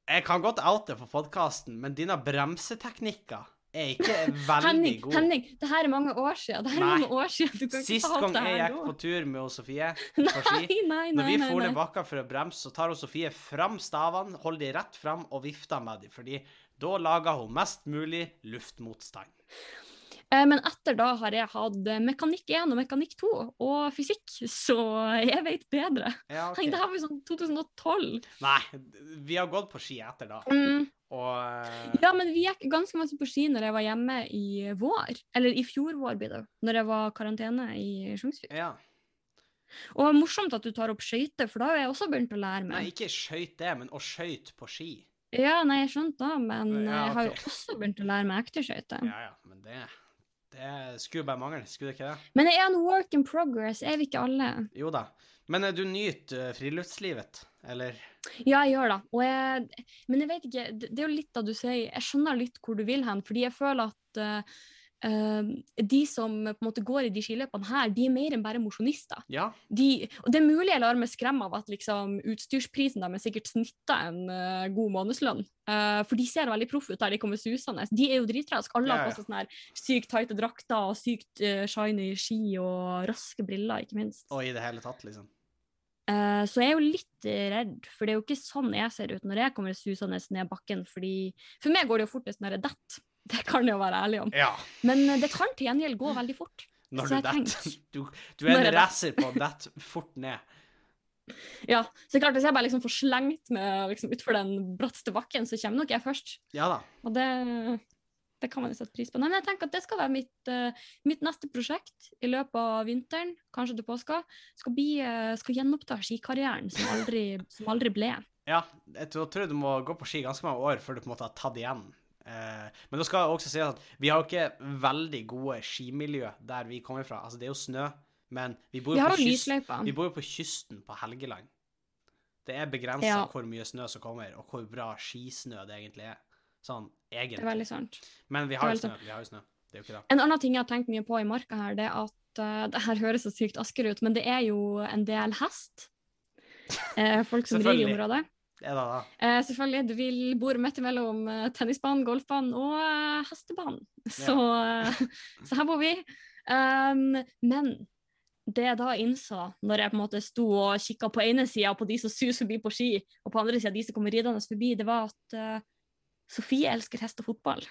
Speaker 1: Jeg kan godt oute for podkasten, men dine bremseteknikker er ikke veldig
Speaker 2: Henning,
Speaker 1: god.
Speaker 2: Henning, det her er mange år siden. Det her er
Speaker 1: Nei.
Speaker 2: mange år siden. Du kan ikke
Speaker 1: Sist gang jeg gikk på tur med Sofie på ski Når vi for ned bakka for å bremse, så tar Sofie fram stavene, holder de rett fram og vifter med dem, fordi da lager hun mest mulig luftmotstand.
Speaker 2: Eh, Men etter da har jeg hatt mekanikk 1 og mekanikk 2 og fysikk, så jeg vet bedre.
Speaker 1: Ja,
Speaker 2: okay. Det her var jo sånn 2012.
Speaker 1: Nei, vi har gått på ski etter da,
Speaker 2: Mm.
Speaker 1: Og eh,
Speaker 2: Ja, men vi gikk ganske masse på ski når jeg var hjemme i vår. Eller i fjor vår, blir det. Når jeg var karantene i Sjongsvik.
Speaker 1: ja.
Speaker 2: Og det morsomt at du tar opp skøyter, for da har jeg også begynt å lære meg.
Speaker 1: Nei, ikke skøyt det, men å skøyte på ski.
Speaker 2: Ja, nei, jeg skjønte det, men
Speaker 1: Ja,
Speaker 2: jeg har jo også begynt å lære meg ekte skøyter.
Speaker 1: Ja, ja, men det, det skulle bare mangle, skulle det ikke det?
Speaker 2: Men jeg er en work in progress, er vi ikke alle?
Speaker 1: Jo da. Men eh, du nyter eh, friluftslivet, eller?
Speaker 2: Ja, jeg gjør det. Jeg, men jeg vet ikke, det er jo litt da du sier Jeg skjønner litt hvor du vil hen, fordi jeg føler at eh, de som på en måte går i de skiløpene her, de er mer enn bare mosjonister.
Speaker 1: Ja.
Speaker 2: De, og det er mulig jeg lar meg skremme av at liksom, utstyrsprisen deres sikkert snitter en uh, god månedslønn. Uh, for de ser veldig proffe ut der de kommer susende. De er jo dritraske. Alle har på seg sånne her sykt tighte drakter og sykt shiny ski og raske briller, ikke minst.
Speaker 1: Og i det hele tatt, liksom.
Speaker 2: Eh, så jeg er jo litt redd, for det er jo ikke sånn jeg ser ut når jeg kommer susende ned bakken. fordi For meg går det jo fortest når jeg detter. Det kan jeg jo være ærlig om.
Speaker 1: Ja.
Speaker 2: Men eh, det kan til gjengjeld gå veldig fort.
Speaker 1: Når
Speaker 2: Så
Speaker 1: du detter. Du, du er en racer på å dette fort ned.
Speaker 2: Ja, så klart Hvis jeg bare liksom får slengt meg liksom utfor den bratteste bakken, så kommer nok jeg først.
Speaker 1: Ja da.
Speaker 2: Og det, det kan man jo sette pris på. Nei, men jeg tenker at det skal være mitt, uh, mitt neste prosjekt i løpet av vinteren, kanskje til påska. Skal, bli, uh, skal gjenoppta skikarrieren som aldri, som aldri ble.
Speaker 1: Ja, jeg tror du må gå på ski ganske mange år før du på en måte har tatt igjen. Uh, men da skal jeg også si at vi har jo ikke veldig gode skimiljø der vi kommer fra. Altså, det er jo snø, men vi bor jo på,
Speaker 2: jo
Speaker 1: kyst, vi bor på kysten på Helgeland. Det er begrensa
Speaker 2: Ja.
Speaker 1: hvor mye snø som kommer, og hvor bra skisnø det egentlig er. Sånn
Speaker 2: Det er veldig sant.
Speaker 1: Men vi har jo snø. Vi har jo snø. Det er jo ikke det.
Speaker 2: En annen ting jeg har tenkt mye på i marka her, det er at uh, det her høres så sykt Asker ut, men det er jo en del hest. Uh, folk som rir i området.
Speaker 1: Det er da.
Speaker 2: Eh, selvfølgelig, du vil bor midt mellom tennisbanen, golfbanen og hestebanen. Så, så her bor vi. Um, men det jeg da innså, når jeg på en måte sto og kikka på ene sida på de som suser forbi på ski, og på andre sida de som kommer ridende forbi, det var at Sofie elsker hest og fotball.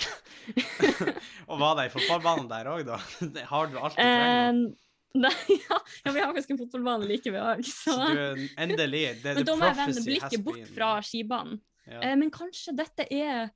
Speaker 1: Og var det i fotballbanen der òg, da? Det har du alt du trenger.
Speaker 2: Eh, nei, ja, ja, vi har faktisk en fotballbane like ved òg, så
Speaker 1: du endelig det,
Speaker 2: Men da må jeg vende blikket bort fra skibanen.
Speaker 1: ja.
Speaker 2: Eh, men kanskje dette er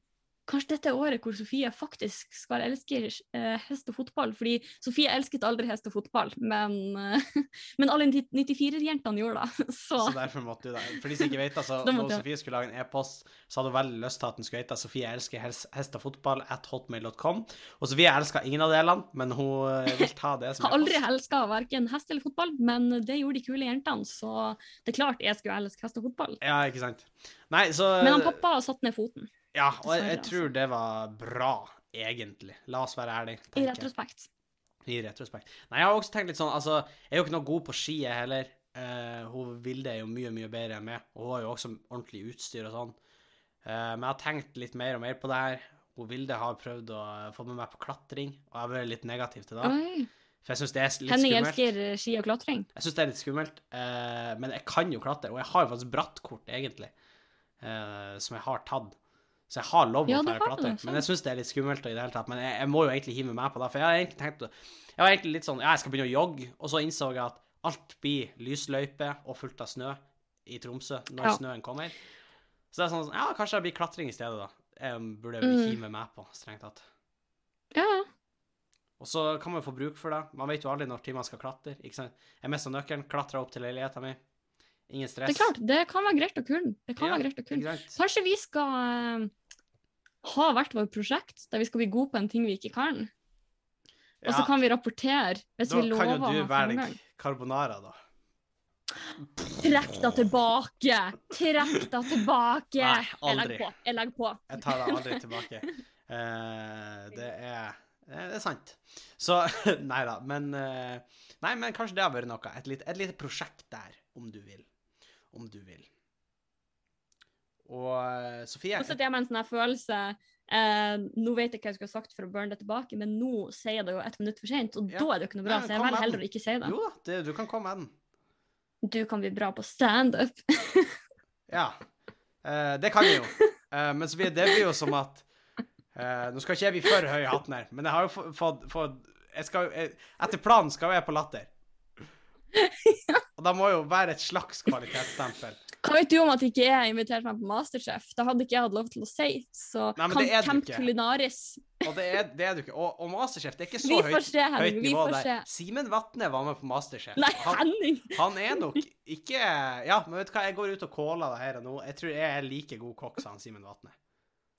Speaker 2: Kanskje dette er året hvor Sofie faktisk skal elske eh, hest og fotball. Fordi Sofie elsket aldri hest og fotball, men, eh, men alle 94-jentene gjorde det. Så,
Speaker 1: Så derfor måtte du det. For de som ikke vet, altså, når Sofie skulle lage en e-post, så hadde hun veldig lyst til at den skulle hete Sofie elsker hest og fotball at hotmail.com. Og Sofie elska ingen av delene, men hun eh, vil ta det som e-post.
Speaker 2: har aldri elska verken hest eller fotball, men det gjorde de kule jentene. Så det er klart jeg skulle elske hest og fotball.
Speaker 1: Ja, ikke sant. Nei, så
Speaker 2: Men han pappa satte ned foten,
Speaker 1: Ja, og jeg, jeg tror det var bra, egentlig. La oss være ærlige.
Speaker 2: i retrospekt.
Speaker 1: I retrospekt. Nei, jeg har også tenkt litt sånn, altså, jeg er jo ikke noe god på ski, jeg heller. Uh, hun Vilde er jo mye, mye bedre enn meg, og hun har jo også ordentlig utstyr og sånn. Uh, men jeg har tenkt litt mer og mer på det her. Hun Vilde har prøvd å få med meg på klatring, og jeg har vært litt negativ til det.
Speaker 2: Oi.
Speaker 1: For jeg syns det er litt
Speaker 2: Henning
Speaker 1: skummelt.
Speaker 2: elsker eh, ski og klatring.
Speaker 1: Jeg syns det er litt skummelt, uh, men jeg kan jo klatre, og jeg har jo faktisk brattkort, egentlig, eh, som jeg har tatt. Så jeg har lov å
Speaker 2: Ja, du
Speaker 1: klatre.
Speaker 2: det.
Speaker 1: Men jeg syns det er litt skummelt i det hele tatt. Men jeg, jeg må jo egentlig hive meg på det, for jeg har egentlig tenkt Jeg var egentlig litt sånn Ja, jeg skal begynne å jogge, og så innså jeg at alt blir lysløype og fullt av snø i Tromsø når
Speaker 2: Ja.
Speaker 1: snøen kommer. Så det er sånn Ja, kanskje det blir klatring i stedet, da. Jeg burde
Speaker 2: Mm.
Speaker 1: hive meg på, strengt tatt.
Speaker 2: Ja,
Speaker 1: Og så kan man jo få bruk for det. Man vet jo aldri når man skal klatre. ikke sant? Jeg mista nøkkelen, klatra opp til leiligheta mi. Ingen stress.
Speaker 2: det er klart. Det kan være greit å kunne. Det kan
Speaker 1: Ja,
Speaker 2: være greit å kunne. Kanskje vi skal eh, ha hvert vårt prosjekt, der vi skal bli gode på en ting vi ikke kan. Og så kan vi rapportere hvis
Speaker 1: da
Speaker 2: vi
Speaker 1: kan
Speaker 2: lover
Speaker 1: jo
Speaker 2: å
Speaker 1: du
Speaker 2: ha
Speaker 1: være
Speaker 2: framgang.
Speaker 1: carbonara, da.
Speaker 2: Trekk deg tilbake! Trekk deg tilbake!
Speaker 1: Nei,
Speaker 2: Jeg legger på. Jeg legger på.
Speaker 1: Jeg tar deg aldri tilbake. Uh, det er det er sant. Så Nei da, men uh, Nei, men kanskje det har vært noe. Et lite, et lite prosjekt der, om du vil. Om du vil. Og eh, Sofie
Speaker 2: Og så med en sånn følelse eh, Nå vet jeg ikke hva jeg skulle sagt for å burne det tilbake, men nå sier jeg det jo ett minutt for sent, og
Speaker 1: Ja.
Speaker 2: da er det jo ikke noe bra,
Speaker 1: Nei,
Speaker 2: så jeg velger heller å ikke si det.
Speaker 1: Jo da, du kan komme med den.
Speaker 2: Du kan bli bra på standup.
Speaker 1: Ja. Eh, det kan jeg jo. Eh, men Sofie, det blir jo som at eh, Nå skal ikke jeg bli for høy i hatten her, men jeg har jo få- fått fått jeg skal, jeg, Etter planen skal jeg på Latter. Og da må jo være et slags kvalitetsstempel.
Speaker 2: Hva vet du om at ikke jeg inviterte meg på Masterchef? Det hadde ikke jeg hatt lov til å si. Så
Speaker 1: Nei,
Speaker 2: kan
Speaker 1: det
Speaker 2: Camp. Culinaris
Speaker 1: Og det er, det er du ikke. Og, og Masterchef, det er ikke så høyt,
Speaker 2: se,
Speaker 1: høyt nivå der. Simen Vatne var med på Masterchef.
Speaker 2: Nei,
Speaker 1: Han, han er nok ikke Ja, men vet du hva, jeg går ut og caller det her og nå. Jeg tror jeg er like god kokk som Simen Vatne.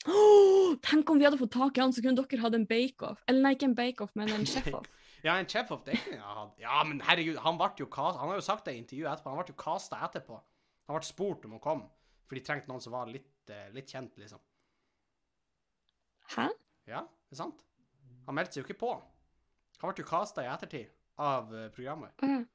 Speaker 2: Oh, tenk om vi hadde fått tak i han, så kunne dere hatt en bake-off. Eller nei, ikke en bake-off, men en chef-off.
Speaker 1: Ja, en chef of dating? ha. Ja, men herregud, han ble jo cast, Han har jo sagt det i intervjuet etterpå, han ble jo casta etterpå. Han ble spurt om å komme, for de trengte noen som var litt, eh, litt kjent, liksom.
Speaker 2: Hæ?
Speaker 1: Ja, det er sant. Han meldte seg jo ikke på. Han ble jo casta i ettertid av programmet. programmet.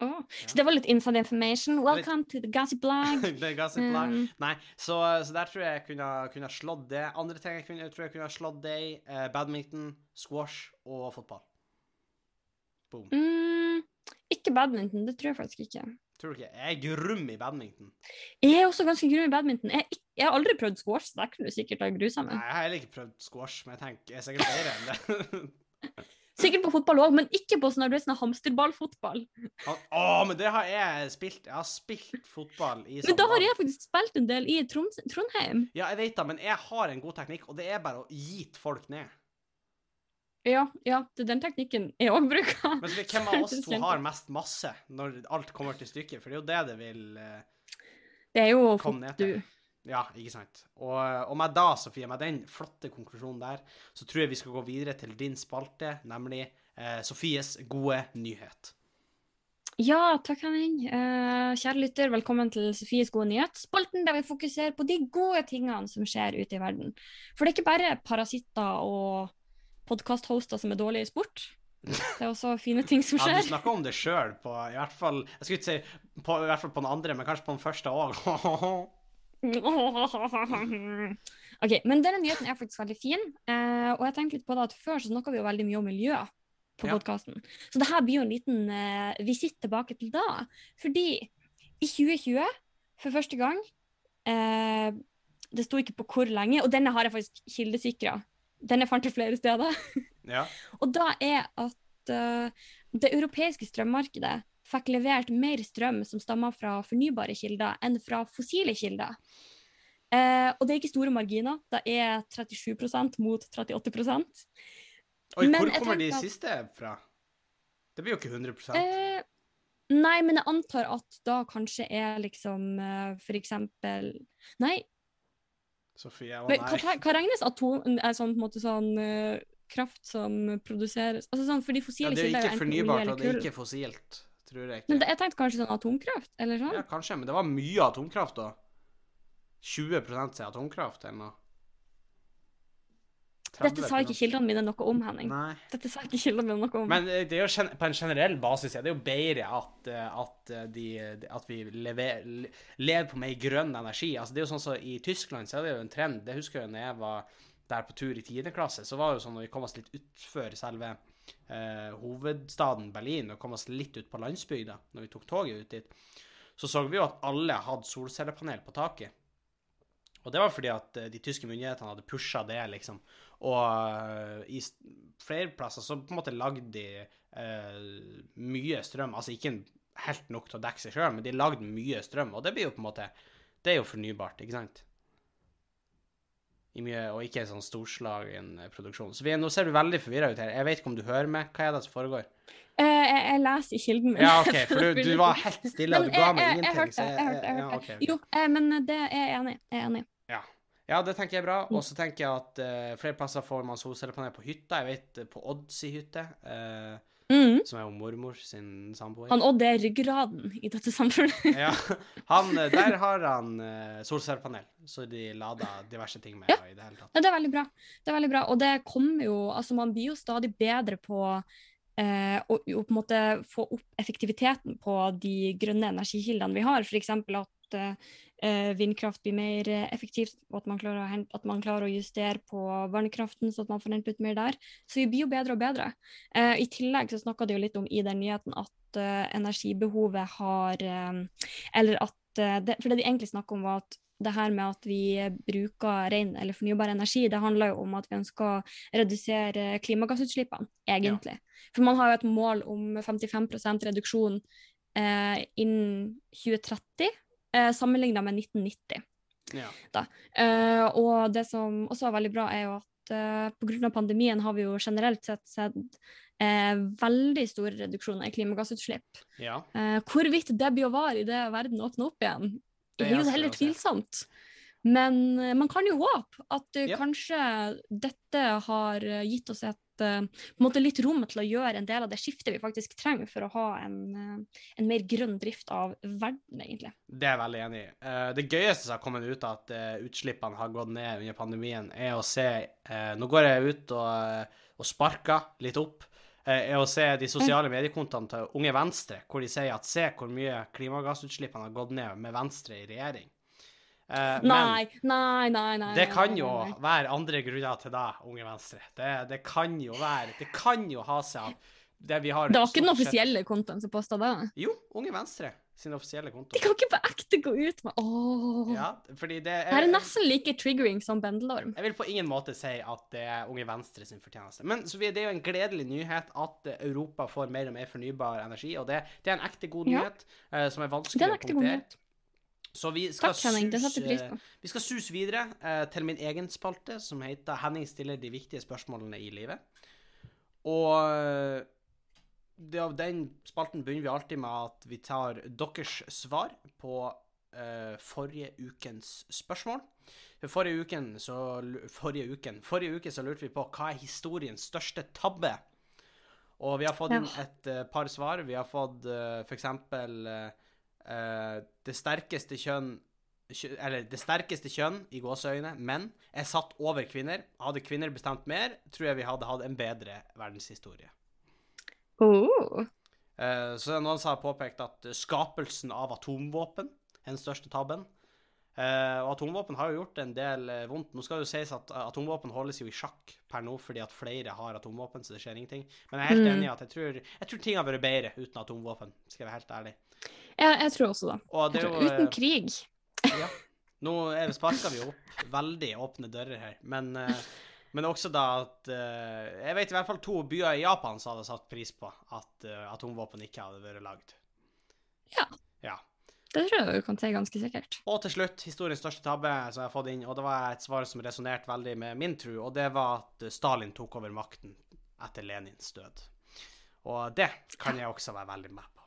Speaker 2: Oh. ja. Så det var litt inside information. Welcome to the gossip blog.
Speaker 1: the gossip blog.
Speaker 2: Um,
Speaker 1: Nei, så, så der tror jeg jeg kunne, kunne slått det. Andre ting jeg, kunne, jeg tror jeg kunne slått det i. Eh, badminton, squash og fotball. Boom.
Speaker 2: mm, ikke badminton, det tror jeg faktisk ikke.
Speaker 1: Tror du ikke? Jeg er grum i badminton.
Speaker 2: Jeg er også ganske grum i badminton. Jeg, jeg har aldri prøvd squash, så der kunne du sikkert ha grusa
Speaker 1: Nei, jeg har heller ikke prøvd squash, men jeg tenker jeg er sikkert bedre enn det.
Speaker 2: Sikkert på fotball òg, men ikke på sånn sånn hamsterballfotball.
Speaker 1: Å, men det har jeg spilt. Jeg har spilt fotball i
Speaker 2: Men da har jeg faktisk spilt en del i Trond Trondheim.
Speaker 1: Ja, jeg vet da, men jeg har en god teknikk, og det er bare å gite folk ned.
Speaker 2: Ja, ja, det den teknikken jeg òg bruker.
Speaker 1: Men så, hvem av oss to har mest masse når alt kommer til stykket? For det er jo det det vil eh,
Speaker 2: Det er jo
Speaker 1: komme
Speaker 2: ned
Speaker 1: ned
Speaker 2: du.
Speaker 1: til. Ja, ikke sant. Og, og med da, Sofie, med den flotte konklusjonen der, så tror jeg vi skal gå videre til din spalte, nemlig eh, Sofies gode nyhet.
Speaker 2: Ja, takk, Henning. Eh, kjære lytter, velkommen til Sofies gode nyhet. Spalten der vi fokuserer på de gode tingene som skjer ute i verden. For det er ikke bare parasitter og podkast-hoster som er dårlige i sport. Det er også fine ting som skjer.
Speaker 1: Ja, du snakker om det sjøl, på i hvert fall Jeg skulle ikke si på, i hvert fall på den andre, men kanskje på den første òg.
Speaker 2: Ok, men denne nyheten er faktisk veldig fin. Eh, og jeg tenkte litt på det at Før så snakka vi jo veldig mye om miljø på
Speaker 1: Ja.
Speaker 2: podkasten. Så det her blir jo en liten uh, visitt tilbake til da. Fordi i 2020, for første gang uh, Det sto ikke på hvor lenge, og denne har jeg faktisk kildesikra. Den jeg fant til flere steder.
Speaker 1: ja.
Speaker 2: Og da er at uh, det europeiske strømmarkedet fikk levert mer strøm som stammer fra fornybare kilder, enn fra fossile kilder. Uh, og det er ikke store marginer. Det er 37% mot 38
Speaker 1: Oi,
Speaker 2: Men
Speaker 1: hvor kommer de siste fra? Det blir jo ikke 100
Speaker 2: uh, Nei, men jeg antar at da kanskje er liksom uh, for eksempel Nei,
Speaker 1: Sofie, å
Speaker 2: men
Speaker 1: nei.
Speaker 2: hva regnes atom... Er sånn, på en måte sånn uh, kraft som produseres Altså sånn, for de
Speaker 1: Ja, det er jo ikke fornybart, og det er ikke fossilt. Tror jeg
Speaker 2: Men det, jeg tenkte kanskje sånn atomkraft, eller sånn?
Speaker 1: Ja, kanskje, men det var mye atomkraft, da. 20 er atomkraft, eller noe. 30%.
Speaker 2: Dette sa ikke kildene mine noe om, Henning.
Speaker 1: Nei.
Speaker 2: Dette sa ikke kildene mine noe om.
Speaker 1: Men eh, det er jo på en generell basis er det jo bedre at, eh, at, eh, de, at vi lever, lever på mer grønn energi. Altså, det er jo sånn så I Tyskland så er det jo en trend. Det husker jeg når jeg var der på tur i 10. klasse. Så var det jo sånn når vi kom oss litt utfor selve eh, hovedstaden Berlin og kom oss litt ut på landsbygda, når vi tok toget ut dit, så så vi jo at alle hadde solcellepanel på taket. Og det var fordi at de tyske myndighetene hadde pusha det, liksom. Og eh, i flere plasser så på en måte lagde de eh, mye strøm. Altså ikke helt nok til å dekke seg sjøl, men de lagde mye strøm. Og det blir jo på en måte Det er jo fornybart, ikke sant? I mye, og ikke en sånn storslagen eh, produksjon. Så vi, nå ser du veldig forvirra ut her. Jeg vet ikke om du hører meg. Hva er det som foregår?
Speaker 2: Eh, jeg, jeg leser i kilden min.
Speaker 1: Ja, OK, for du, du var helt stille, og du ga meg
Speaker 2: jeg, jeg hørte det. Jeg hørte, jeg
Speaker 1: ja.
Speaker 2: Jo, men det er jeg enig i. Jeg er enig.
Speaker 1: Ja. Ja, det tenker jeg er bra. Og så tenker jeg at uh, flere plasser får man solcellepanel på hytta. Jeg vet eh, på Odd si hytte, uh,
Speaker 2: Mm.
Speaker 1: som er jo mormor sin samboer.
Speaker 2: Han Odd er ryggraden i dette samfunnet.
Speaker 1: Ja, han, der har han uh, solcellepanel, så de lader diverse ting med
Speaker 2: Ja.
Speaker 1: i det hele tatt.
Speaker 2: Ja, det er veldig bra. Det er veldig bra. Og det kommer jo Altså, man blir jo stadig bedre på eh, å, og, på en måte få opp effektiviteten på de grønne energikildene vi har. F.eks. at eh, vindkraft blir mer eh, effektivt, og at man, klarer hente, at man klarer å justere på vannkraften, så at man får hentet ut mer der. Så vi blir jo bedre og bedre. Eh, I tillegg så snakka de jo litt om i den nyheten at eh, energibehovet har eh, Eller at eh, det, For det de egentlig snakker om, var at det her med at vi bruker ren eller fornybar energi, det handler jo om at vi ønsker å redusere klimagassutslippene, egentlig. For man har jo et mål om 55 reduksjon eh, innen 2030, eh, sammenlignet med 1990.
Speaker 1: Ja.
Speaker 2: Eh, og det som også er veldig bra, er jo at eh, pga. pandemien har vi jo generelt sett sett eh, veldig store reduksjoner i klimagassutslipp.
Speaker 1: ja.
Speaker 2: Eh, hvorvidt det blir å vare idet verden åpner opp igjen,
Speaker 1: Det
Speaker 2: er jo heller tvilsomt. Men eh, man kan jo håpe at eh,
Speaker 1: Ja.
Speaker 2: kanskje dette har gitt oss et måte litt rom til å gjøre en del av det skiftet vi faktisk trenger for å ha en, eh, en mer grønn drift av verden, egentlig.
Speaker 1: Det er jeg veldig enig i. Eh, det gøyeste som har kommet ut av at eh, utslippene har gått ned under pandemien, er å se eh, Nå går jeg ut og, og sparker litt opp. eh, Er å se de sosiale mediekontoene til Unge Venstre, hvor de sier at se hvor mye klimagassutslippene har gått ned med Venstre i regjering. Men-
Speaker 2: Nei, nei, nei, nei.
Speaker 1: Det kan jo være andre grunner til det, Unge Venstre. Det, det kan jo være Det kan jo ha seg av det vi har
Speaker 2: Det var ikke den offisielle kontoen som posta det.
Speaker 1: Jo, Unge Venstre sin offisielle konto.
Speaker 2: De kan ikke på ekte gå ut med Åh.
Speaker 1: Ja, fordi det
Speaker 2: Det her er nesten like triggering som bendelorm.
Speaker 1: Jeg vil på ingen måte si at det er Unge Venstre sin fortjeneste. Men så det er jo en gledelig nyhet at Europa får mer og mer fornybar energi, og det, det er en ekte god
Speaker 2: Ja.
Speaker 1: nyhet eh, som er vanskelig
Speaker 2: er
Speaker 1: å punktere. Så vi skal,
Speaker 2: Takk, Henning.
Speaker 1: Suse,
Speaker 2: på.
Speaker 1: vi skal sus videre eh, til min egen spalte, som heter 'Henning stiller de viktige spørsmålene i livet'. Og eh, det, av den spalten begynner vi alltid med at vi tar deres svar på eh, forrige ukens spørsmål. Forrige uken så Forrige uken Forrige uke så lurte vi på hva er historiens største tabbe? Og vi har fått inn et uh, par svar. Vi har fått uh, for eksempel eh, eh, det sterkeste kjønn Eller det sterkeste kjønn, i gåseøyne, menn, er satt over kvinner. Hadde kvinner bestemt mer, tror jeg vi hadde hatt en bedre verdenshistorie.
Speaker 2: Oh.
Speaker 1: Eh, så noen har påpekt at skapelsen av atomvåpen er den største tabben. Eh, og atomvåpen har jo gjort en del eh, vondt. Nå skal det jo sies at eh, atomvåpen holdes jo i sjakk per nå fordi at flere har atomvåpen, så det skjer ingenting. Men jeg er helt
Speaker 2: Mm.
Speaker 1: enig i at jeg tror, jeg tror ting har vært bedre uten atomvåpen, skal jeg være helt ærlig.
Speaker 2: Jeg, jeg tror også det.
Speaker 1: Og
Speaker 2: tror,
Speaker 1: jo,
Speaker 2: uten krig.
Speaker 1: ja. Nå er- sparker vi opp veldig åpne dører her, men, men også da at Jeg vet i hvert fall to byer i Japan som hadde satt pris på at atomvåpen ikke hadde vært lagd.
Speaker 2: Ja. Det tror jeg du kan si ganske sikkert.
Speaker 1: Og til slutt, historiens største tabbe som jeg har fått inn, og det var et svar som resonnerte veldig med min tro, og det var at Stalin tok over makten etter Lenins død. Og det kan jeg også være veldig med på.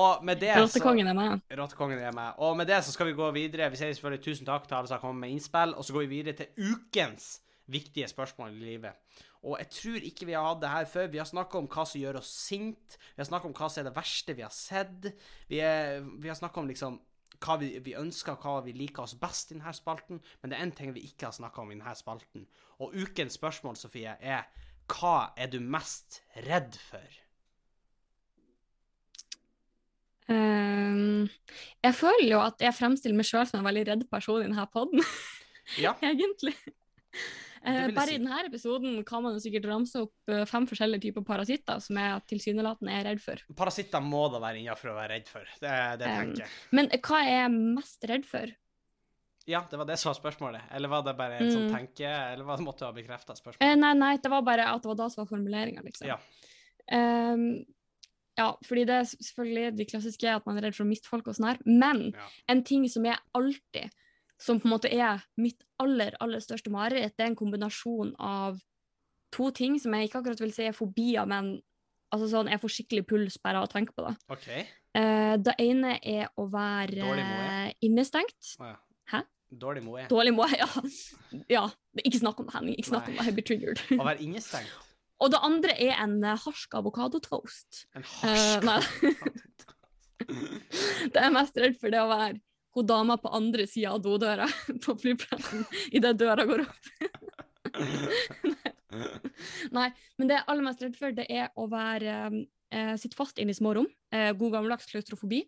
Speaker 1: Og med det
Speaker 2: Rottekongen er med.
Speaker 1: Rottekongen er med. Og med det så skal vi gå videre. Vi sier selvfølgelig tusen takk til alle som har kommet med innspill, og så går vi videre til ukens viktige spørsmål i livet. Og jeg tror ikke vi har hatt det her før. Vi har snakka om hva som gjør oss sint. Vi har snakka om hva som er det verste vi har sett. Vi, er, vi har snakka om liksom hva vi, vi ønsker, hva vi liker oss best i denne spalten. Men det er én ting vi ikke har snakka om i denne spalten. Og ukens spørsmål, Sofie, er hva er du mest redd for?
Speaker 2: Um, jeg føler jo at jeg fremstiller meg sjøl som en veldig redd person i denne poden,
Speaker 1: Ja,
Speaker 2: egentlig. Eh, bare
Speaker 1: si.
Speaker 2: i denne episoden kan man sikkert ramse opp eh, fem forskjellige typer parasitter som jeg tilsynelatende er redd for.
Speaker 1: parasitter må da være innafor å være redd for. Det, det
Speaker 2: Um,
Speaker 1: tenker jeg.
Speaker 2: Men hva er jeg mest redd for?
Speaker 1: Ja, det var det som var spørsmålet. Eller var det bare en sånn
Speaker 2: Mm.
Speaker 1: tenke... Eller var det måtte du ha bekrefta
Speaker 2: Eh,
Speaker 1: spørsmålet?
Speaker 2: nei, nei, det var bare at det var da som var formuleringa, liksom.
Speaker 1: Ja.
Speaker 2: Um, ja, fordi det er selvfølgelig de klassiske at man er redd for å miste folk og sånn her, men
Speaker 1: Ja.
Speaker 2: en ting som jeg alltid, som på en måte er mitt aller, aller største mareritt, det er en kombinasjon av to ting som jeg ikke akkurat vil si er fobier, men altså sånn, jeg får skikkelig puls bare av å tenke på det.
Speaker 1: OK.
Speaker 2: Uh, det ene er å være
Speaker 1: uh,
Speaker 2: eh, innestengt.
Speaker 1: Oh, ja.
Speaker 2: Hæ?
Speaker 1: Dårlig moe.
Speaker 2: Dårlig må jeg, ja. ja. Ikke snakk om det, Henning. Ikke snakk om
Speaker 1: Nei.
Speaker 2: det, jeg blir triggered.
Speaker 1: Å være innestengt.
Speaker 2: Og det andre er en eh, harsk avokadotoast.
Speaker 1: En
Speaker 2: harsk nei.
Speaker 1: harsk
Speaker 2: Det er mest redd for, det å være hun dama på andre sida av dodøra på flyplassen idet døra går opp. Nei, men det jeg er aller mest redd for, det er å være eh, sitte fast inne i små rom. Eh, god gammeldags klaustrofobi.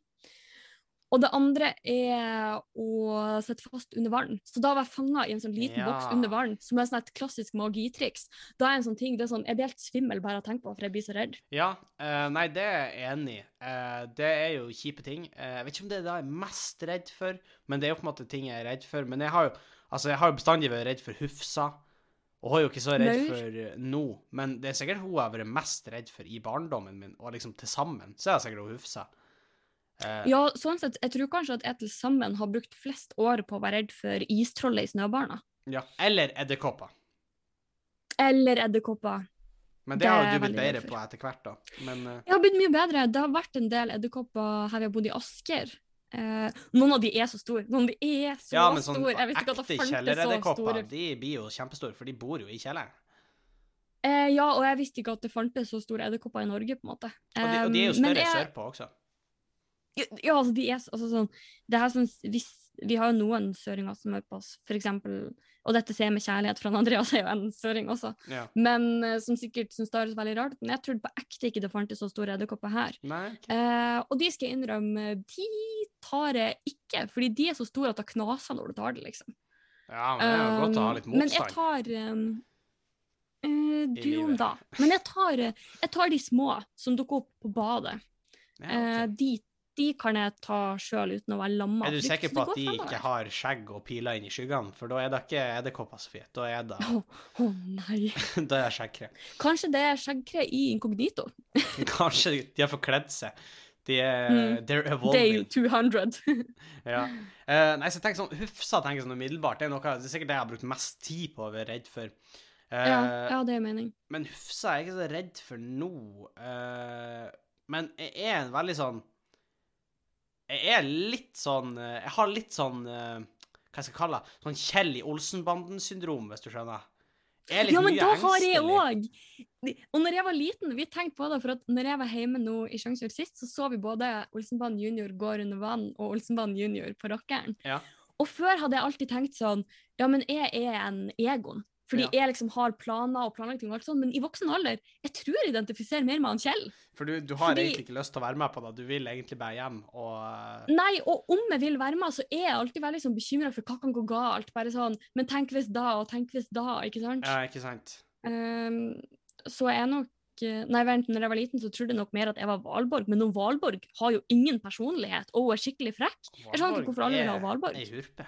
Speaker 2: Og det andre er å sitte fast under vann. Så da var jeg fanga i en sånn liten
Speaker 1: Ja.
Speaker 2: boks under vann, som er sånn et klassisk magitriks, da er en sånn ting, det er sånn, jeg blir helt svimmel bare av å tenke på, for jeg blir så redd.
Speaker 1: Ja, uh, nei, det er jeg enig i. Uh, det er jo kjipe ting. Uh, jeg vet ikke om det er det jeg er mest redd for, men det er jo på en måte ting jeg er redd for. Men jeg har jo, altså, jeg har bestandig vært redd for Hufsa, og hun er jo ikke så redd
Speaker 2: Maur.
Speaker 1: for nå. Men det er sikkert hun jeg har vært mest redd for i barndommen min, og liksom til sammen, så er det sikkert hun Hufsa. Eh,
Speaker 2: Ja, sånn sett, jeg tror kanskje at jeg til sammen har brukt flest år på å være redd for istrollet i Snøbarna.
Speaker 1: ja. Eller edderkopper.
Speaker 2: Eller edderkopper.
Speaker 1: Men det,
Speaker 2: Det
Speaker 1: har jo du blitt bedre på etter hvert, da. Men uh...
Speaker 2: Jeg har blitt mye bedre. Det har vært en del edderkopper her vi har bodd i Asker. Eh, noen av de er så store. Noen av de er så
Speaker 1: ja, men sånn
Speaker 2: store. Jeg visste ikke at det fantes så store.
Speaker 1: de blir jo kjempestore, for de bor jo i kjelleren.
Speaker 2: Eh, ja, og jeg visste ikke at det fantes så store edderkopper i Norge, på en måte.
Speaker 1: Og de, og de er jo
Speaker 2: men
Speaker 1: større
Speaker 2: jeg-
Speaker 1: sørpå også.
Speaker 2: Ja, ja, altså, de er altså sånn det her sånn, hvis, Vi har jo noen søringer som hører på oss, for eksempel Og dette ser jeg med kjærlighet, for Andreas er jo en søring også.
Speaker 1: Ja.
Speaker 2: Men eh, som sikkert syns det høres veldig rart. Men jeg trodde på ekte ikke det fantes så store edderkopper her. Eh, og de skal jeg innrømme, de tar jeg ikke, fordi de er så store at det knaser når du tar det, liksom.
Speaker 1: Ja, men det er jo godt å ha litt
Speaker 2: motstand. Men jeg tar um, uh, Du da. Men jeg tar, eh, jeg tar de små som dukker opp på badet.
Speaker 1: Ja,
Speaker 2: okay.
Speaker 1: uh,
Speaker 2: de, de kan jeg ta sjøl uten å være lamma.
Speaker 1: Er du sikker på at de ikke har skjegg og piler inn i skyggene? For da er det ikke edderkopper, Sofie. Da er det,
Speaker 2: Å å nei.
Speaker 1: da er det skjeggkre.
Speaker 2: Kanskje det er skjeggkre i inkognito.
Speaker 1: Kanskje de har forkledd seg. De er
Speaker 2: Mm.
Speaker 1: They're
Speaker 2: Day 200.
Speaker 1: Ja. Uh, nei, så tenk sånn Hufsa tenker sånn umiddelbart. Det er, noe, det er sikkert det jeg har brukt mest tid på å være redd for. Uh,
Speaker 2: ja, ja, det er mening.
Speaker 1: Men Hufsa er jeg ikke så redd for nå. Uh, men jeg er en veldig sånn Jeg er litt sånn eh, Jeg har litt sånn eh, Hva jeg skal kalle det? Sånn Kjell i Olsenbanden-syndrom, hvis du skjønner. Jeg er litt
Speaker 2: Ja, men
Speaker 1: mye
Speaker 2: da har jeg òg! Og når jeg var liten, vi tenkte på det, for at når jeg var hjemme nå i Sjangsfjord sist, så så vi både Olsenbanen junior går under vann og Olsenbanen junior på Rockeren.
Speaker 1: Ja.
Speaker 2: Og før hadde jeg alltid tenkt sånn Ja, men jeg er en Egon. Fordi
Speaker 1: Ja.
Speaker 2: jeg liksom har planer og planlagt ting og alt sånt, men i voksen alder Jeg tror jeg identifiserer mer med han Kjell.
Speaker 1: For du, du har
Speaker 2: Fordi-
Speaker 1: egentlig ikke lyst til å være med på det. Du vil egentlig bare hjem og eh,
Speaker 2: Nei, og om jeg vil være med, så er jeg alltid veldig sånn bekymra for hva kan gå galt. Bare sånn Men tenk hvis da, og tenk hvis da, ikke sant?
Speaker 1: Ja, ikke sant?
Speaker 2: Um, så jeg er nok Nei, vent, når jeg var liten, så trodde jeg nok mer at jeg var Valborg, men noen Valborg har jo ingen personlighet og hun er skikkelig frekk. Jeg skjønner ikke hvorfor alle vil ha Valborg.
Speaker 1: Ei hurpe.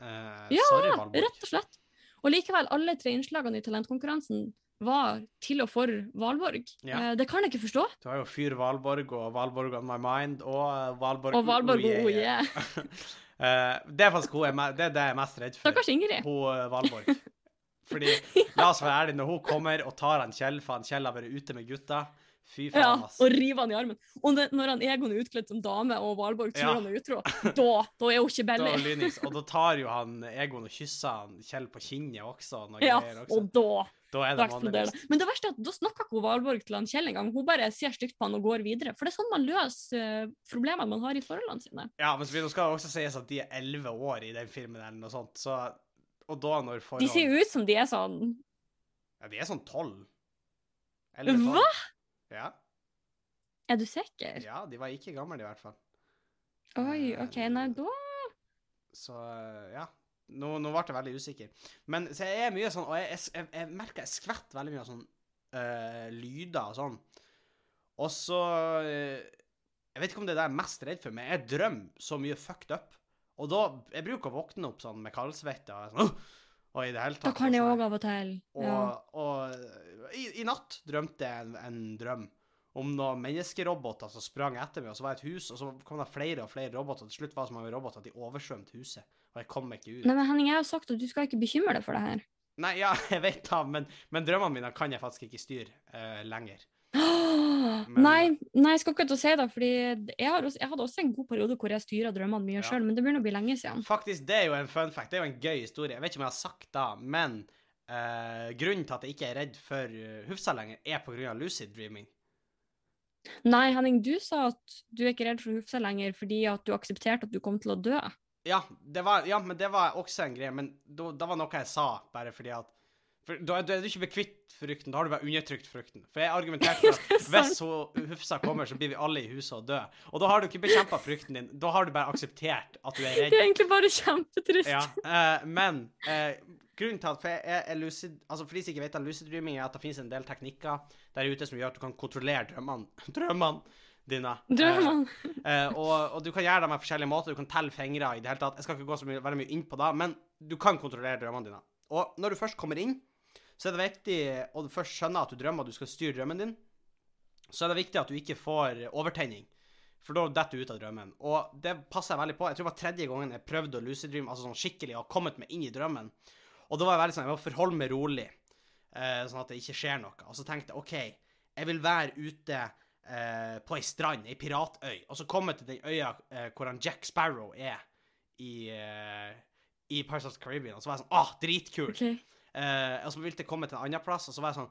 Speaker 1: Uh,
Speaker 2: Ja,
Speaker 1: sorry, Valborg.
Speaker 2: Rett og slett. Og likevel, alle tre innslagene i talentkonkurransen var til og for Valborg.
Speaker 1: Ja.
Speaker 2: Eh, det kan jeg ikke forstå.
Speaker 1: Du har jo Fyr Valborg og Valborg on my mind og eh, Valborg
Speaker 2: Og Valborg,
Speaker 1: oh, yeah.
Speaker 2: yeah.
Speaker 1: Eh, det er faktisk hun det er det jeg er mest redd for.
Speaker 2: Stakkars Ingrid.
Speaker 1: Hun Valborg. Fordi, la oss være ærlige, når hun kommer og tar han Kjell, for han Kjell har vært ute med gutta Fy faen,
Speaker 2: Ja,
Speaker 1: ass.
Speaker 2: og river han i armen. Og det, når han Egon er utkledd som dame, og Valborg tror
Speaker 1: Ja.
Speaker 2: han er utro, da, da er hun ikke
Speaker 1: Da,
Speaker 2: belly.
Speaker 1: og da tar jo han Egon og kysser han Kjell på kinnet også. og
Speaker 2: Ja,
Speaker 1: også.
Speaker 2: og da,
Speaker 1: Da er det
Speaker 2: det. Men det verste er at da snakker ikke Valborg til han Kjell engang. Hun bare ser stygt på han og går videre. For det er sånn man løser eh, problemene man har i forholdene sine.
Speaker 1: Ja, men nå skal det også sies at de er elleve år i den filmen, eller noe sånt. Så, og da når forhold
Speaker 2: De ser jo ut som de er sånn
Speaker 1: Ja, de er sånn tolv.
Speaker 2: Hva?
Speaker 1: Ja.
Speaker 2: Er du sikker?
Speaker 1: ja, de var ikke gamle i hvert fall.
Speaker 2: Oi, OK, nei, da
Speaker 1: Så ja. Nå, nå ble jeg veldig usikker. Men så jeg er mye sånn Og jeg, jeg, jeg, jeg merker jeg skvetter veldig mye av sånn øh, lyder og sånn. Og så eh, Jeg vet ikke om det er det jeg er mest redd for, men jeg drømmer så mye fucked up. Og da Jeg bruker å våkne opp sånn med kaldsvette og sånn! Og i det hele tatt.
Speaker 2: Da kan jeg
Speaker 1: og
Speaker 2: òg av og til. Ja.
Speaker 1: og i, i natt drømte jeg en, en drøm om noen menneskeroboter som sprang etter meg, og så var det et hus, og så kom det flere og flere roboter. Til slutt var det så mange roboter at de oversvømte huset, og jeg kom meg ikke ut.
Speaker 2: Nei, men Henning, jeg har sagt at du skal ikke bekymre deg for det her.
Speaker 1: Nei, ja, jeg vet da, men, men drømmene mine kan jeg faktisk ikke styre uh, lenger.
Speaker 2: Nei, nei, jeg skal ikke til å si det, fordi jeg, har også, jeg hadde også en god periode hvor jeg styra drømmene mye
Speaker 1: Ja.
Speaker 2: sjøl, men det begynner å bli lenge siden.
Speaker 1: Faktisk, det er jo en fun fact, det er jo en gøy historie. Jeg vet ikke om jeg har sagt det, men uh, grunnen til at jeg ikke er redd for uh, Hufsa lenger, er på grunn av lucid dreaming.
Speaker 2: Nei, Henning, du sa at du er ikke redd for Hufsa lenger fordi at du aksepterte at du kom til å dø.
Speaker 1: Ja, det var, ja, men det var også en greie, men da- det var noe jeg sa, bare fordi at for da, da er du ikke bekvitt frykten, da har du bare undertrykt frykten. For jeg argumenterte for at hvis hun, Hufsa kommer, så blir vi alle i huset og dø. Og da har du ikke bekjempa frykten din, da har du bare akseptert at du er
Speaker 2: Det er egentlig bare kjempetrist.
Speaker 1: Ja, eh, men eh, grunnen til at For, jeg, er lucid, altså for de som ikke vet, lucid dreaming er at det finnes en del teknikker der ute som gjør at du kan kontrollere drømmene, drømmene dine. Eh,
Speaker 2: Drømmene.
Speaker 1: Eh, og, og du kan gjøre det med forskjellige måter. Du kan telle fingre i det hele tatt. Jeg skal ikke gå så mye, veldig mye inn på det, men du kan kontrollere drømmene dine. Og når du først kommer inn, så er det viktig å først skjønne at du drømmer at du skal styre drømmen din. Så er det viktig at du ikke får overtenning, for da detter du ut av drømmen. Og det passer jeg veldig på. Jeg tror det var tredje gangen jeg prøvde å lucid dream, altså sånn skikkelig, og kommet meg inn i drømmen. Og da var jeg veldig sånn, jeg må forholde meg rolig, eh, sånn at det ikke skjer noe. Og så tenkte jeg OK, jeg vil være ute eh, på ei strand, ei piratøy, og så komme til den øya eh, hvor han Jack Sparrow er i, eh, i Pirates of the Caribbean. Og så var jeg sånn Å, dritkul!
Speaker 2: Ok.
Speaker 1: Eh, og så ville jeg komme til en annen plass, og så var jeg sånn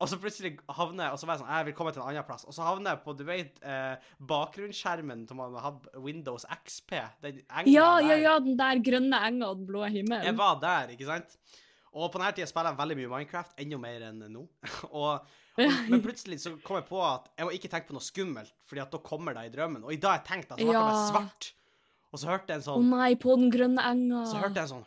Speaker 1: Og så plutselig havner jeg Og så var jeg sånn Jeg vil komme til en annen plass. Og så havner jeg på, du vet, eh, bakgrunnsskjermen som man hadde Windows XP. Den enga
Speaker 2: Ja, ja,
Speaker 1: der.
Speaker 2: ja, den der grønne enga og den blå himmelen.
Speaker 1: Jeg var der, ikke sant? Og på denne tida spiller jeg veldig mye Minecraft, enda mer enn nå. og, og, men plutselig så kom jeg på at jeg må ikke tenke på noe skummelt, Fordi at da kommer det i drømmen. Og i dag jeg tenkte at det ble bare
Speaker 2: Ja.
Speaker 1: svart. Og så hørte jeg en sånn
Speaker 2: Å
Speaker 1: oh
Speaker 2: nei, på den grønne enga.
Speaker 1: Så hørte jeg en sånn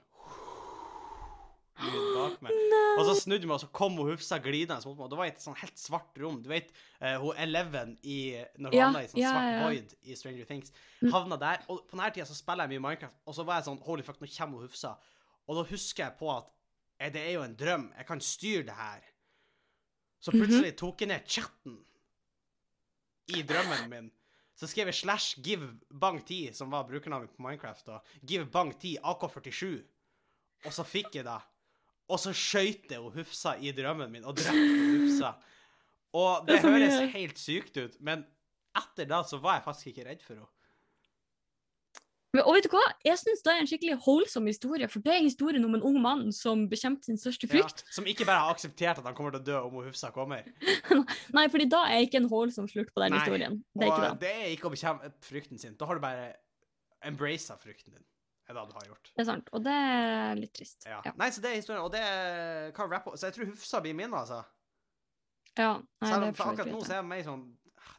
Speaker 1: bak meg. Og så snudde meg, og så kom hun Hufsa glidende mot meg. Og det var et sånn helt svart rom. Du vet uh, hun Eleven i Når hun
Speaker 2: Ja,
Speaker 1: havna i sånn
Speaker 2: ja,
Speaker 1: svart
Speaker 2: ja,
Speaker 1: void i Stranger Things.
Speaker 2: Mm.
Speaker 1: Havna der. Og på denne tida så spiller jeg mye Minecraft, og så var jeg sånn Holy fuck, nå kommer hun Hufsa. Og da husker jeg på at eh, det er jo en drøm. Jeg kan styre det her. Så
Speaker 2: Mhm.
Speaker 1: plutselig tok jeg ned chatten i drømmen min. Så skrev jeg slash give bang 10, som var brukernavnet på Minecraft, og give bang 10 AK47. Og så fikk jeg det. Og så skøyt jeg hun Hufsa i drømmen min og drepte Hufsa. Og det,
Speaker 2: Det
Speaker 1: høres
Speaker 2: mye.
Speaker 1: helt sykt ut, men etter da så var jeg faktisk ikke redd for henne.
Speaker 2: Men, og vet du hva? Jeg syns det er en skikkelig holdsom historie, for det er historien om en ung mann som bekjempet sin største
Speaker 1: Ja, som ikke bare har akseptert at han kommer til å dø om Hufsa kommer.
Speaker 2: Nei, fordi da er ikke en holdsom slutt på den
Speaker 1: Nei,
Speaker 2: historien. Det er
Speaker 1: og
Speaker 2: ikke det.
Speaker 1: det er ikke å bekjempe frykten sin. Da har du bare embracet frykten din. Er det du har gjort.
Speaker 2: Det er sant, og det er litt trist.
Speaker 1: Ja.
Speaker 2: Ja.
Speaker 1: Nei, så det er historien, og det kan rappe Så jeg tror Hufsa blir min, altså.
Speaker 2: Ja, nei,
Speaker 1: Selv om for akkurat nå så er jeg mer sånn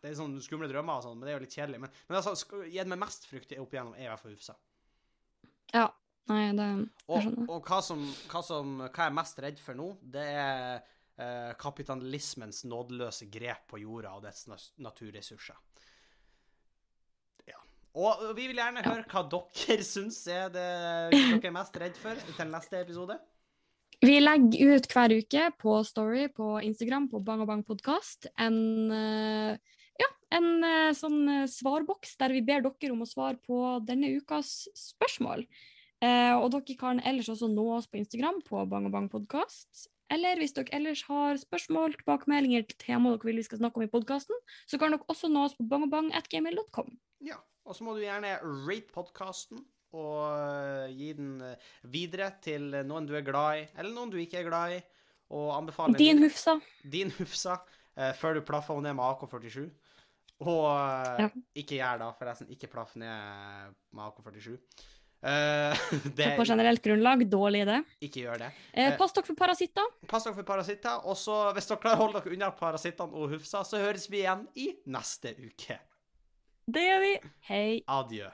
Speaker 1: Det er sånn skumle drømmer og sånn, men det er jo litt kjedelig. Men, men altså, gitt meg mest frykt opp igjennom, er i hvert fall Hufsa.
Speaker 2: Ja, nei, det
Speaker 1: Og,
Speaker 2: Jeg skjønner.
Speaker 1: og hva, som, hva, som, hva jeg er mest redd for nå, det er eh, kapitalismens nådeløse grep på jorda og dets naturressurser. Og vi vil gjerne høre hva dere syns er det dere er mest redd for til neste episode.
Speaker 2: Vi legger ut hver uke på Story på Instagram på Bang og Bang podkast en, eh, ja, en eh, sånn eh, svarboks der vi ber dere om å svare på denne ukas spørsmål. Eh, og dere kan ellers også nå oss på Instagram på Bang og Bang podkast. Eller hvis dere ellers har spørsmål, tilbakemeldinger til tema dere vil vi skal snakke om i podkasten, så kan dere også nå oss på bangogbang.gmail.com.
Speaker 1: Ja. Og så må du gjerne rate podkasten og eh, gi den eh, videre til noen du er glad i, eller noen du ikke er glad i. Og anbefale
Speaker 2: Din. Hufsa.
Speaker 1: din Hufsa uh, før du plaffer henne ned med AK-47. Og uh,
Speaker 2: Ja.
Speaker 1: ikke gjør da, forresten. Ikke plaff ned med AK-47. Uh, det
Speaker 2: På generelt grunnlag, dårlig idé.
Speaker 1: Ikke gjør det.
Speaker 2: Eh,
Speaker 1: Eh,
Speaker 2: pass dere for parasitter.
Speaker 1: Pass dere for parasitter. Og så, hvis dere klarer å holde dere unna parasittene og Hufsa, så høres vi igjen i neste uke.
Speaker 2: Det gjør vi. Hei.
Speaker 1: Adjø.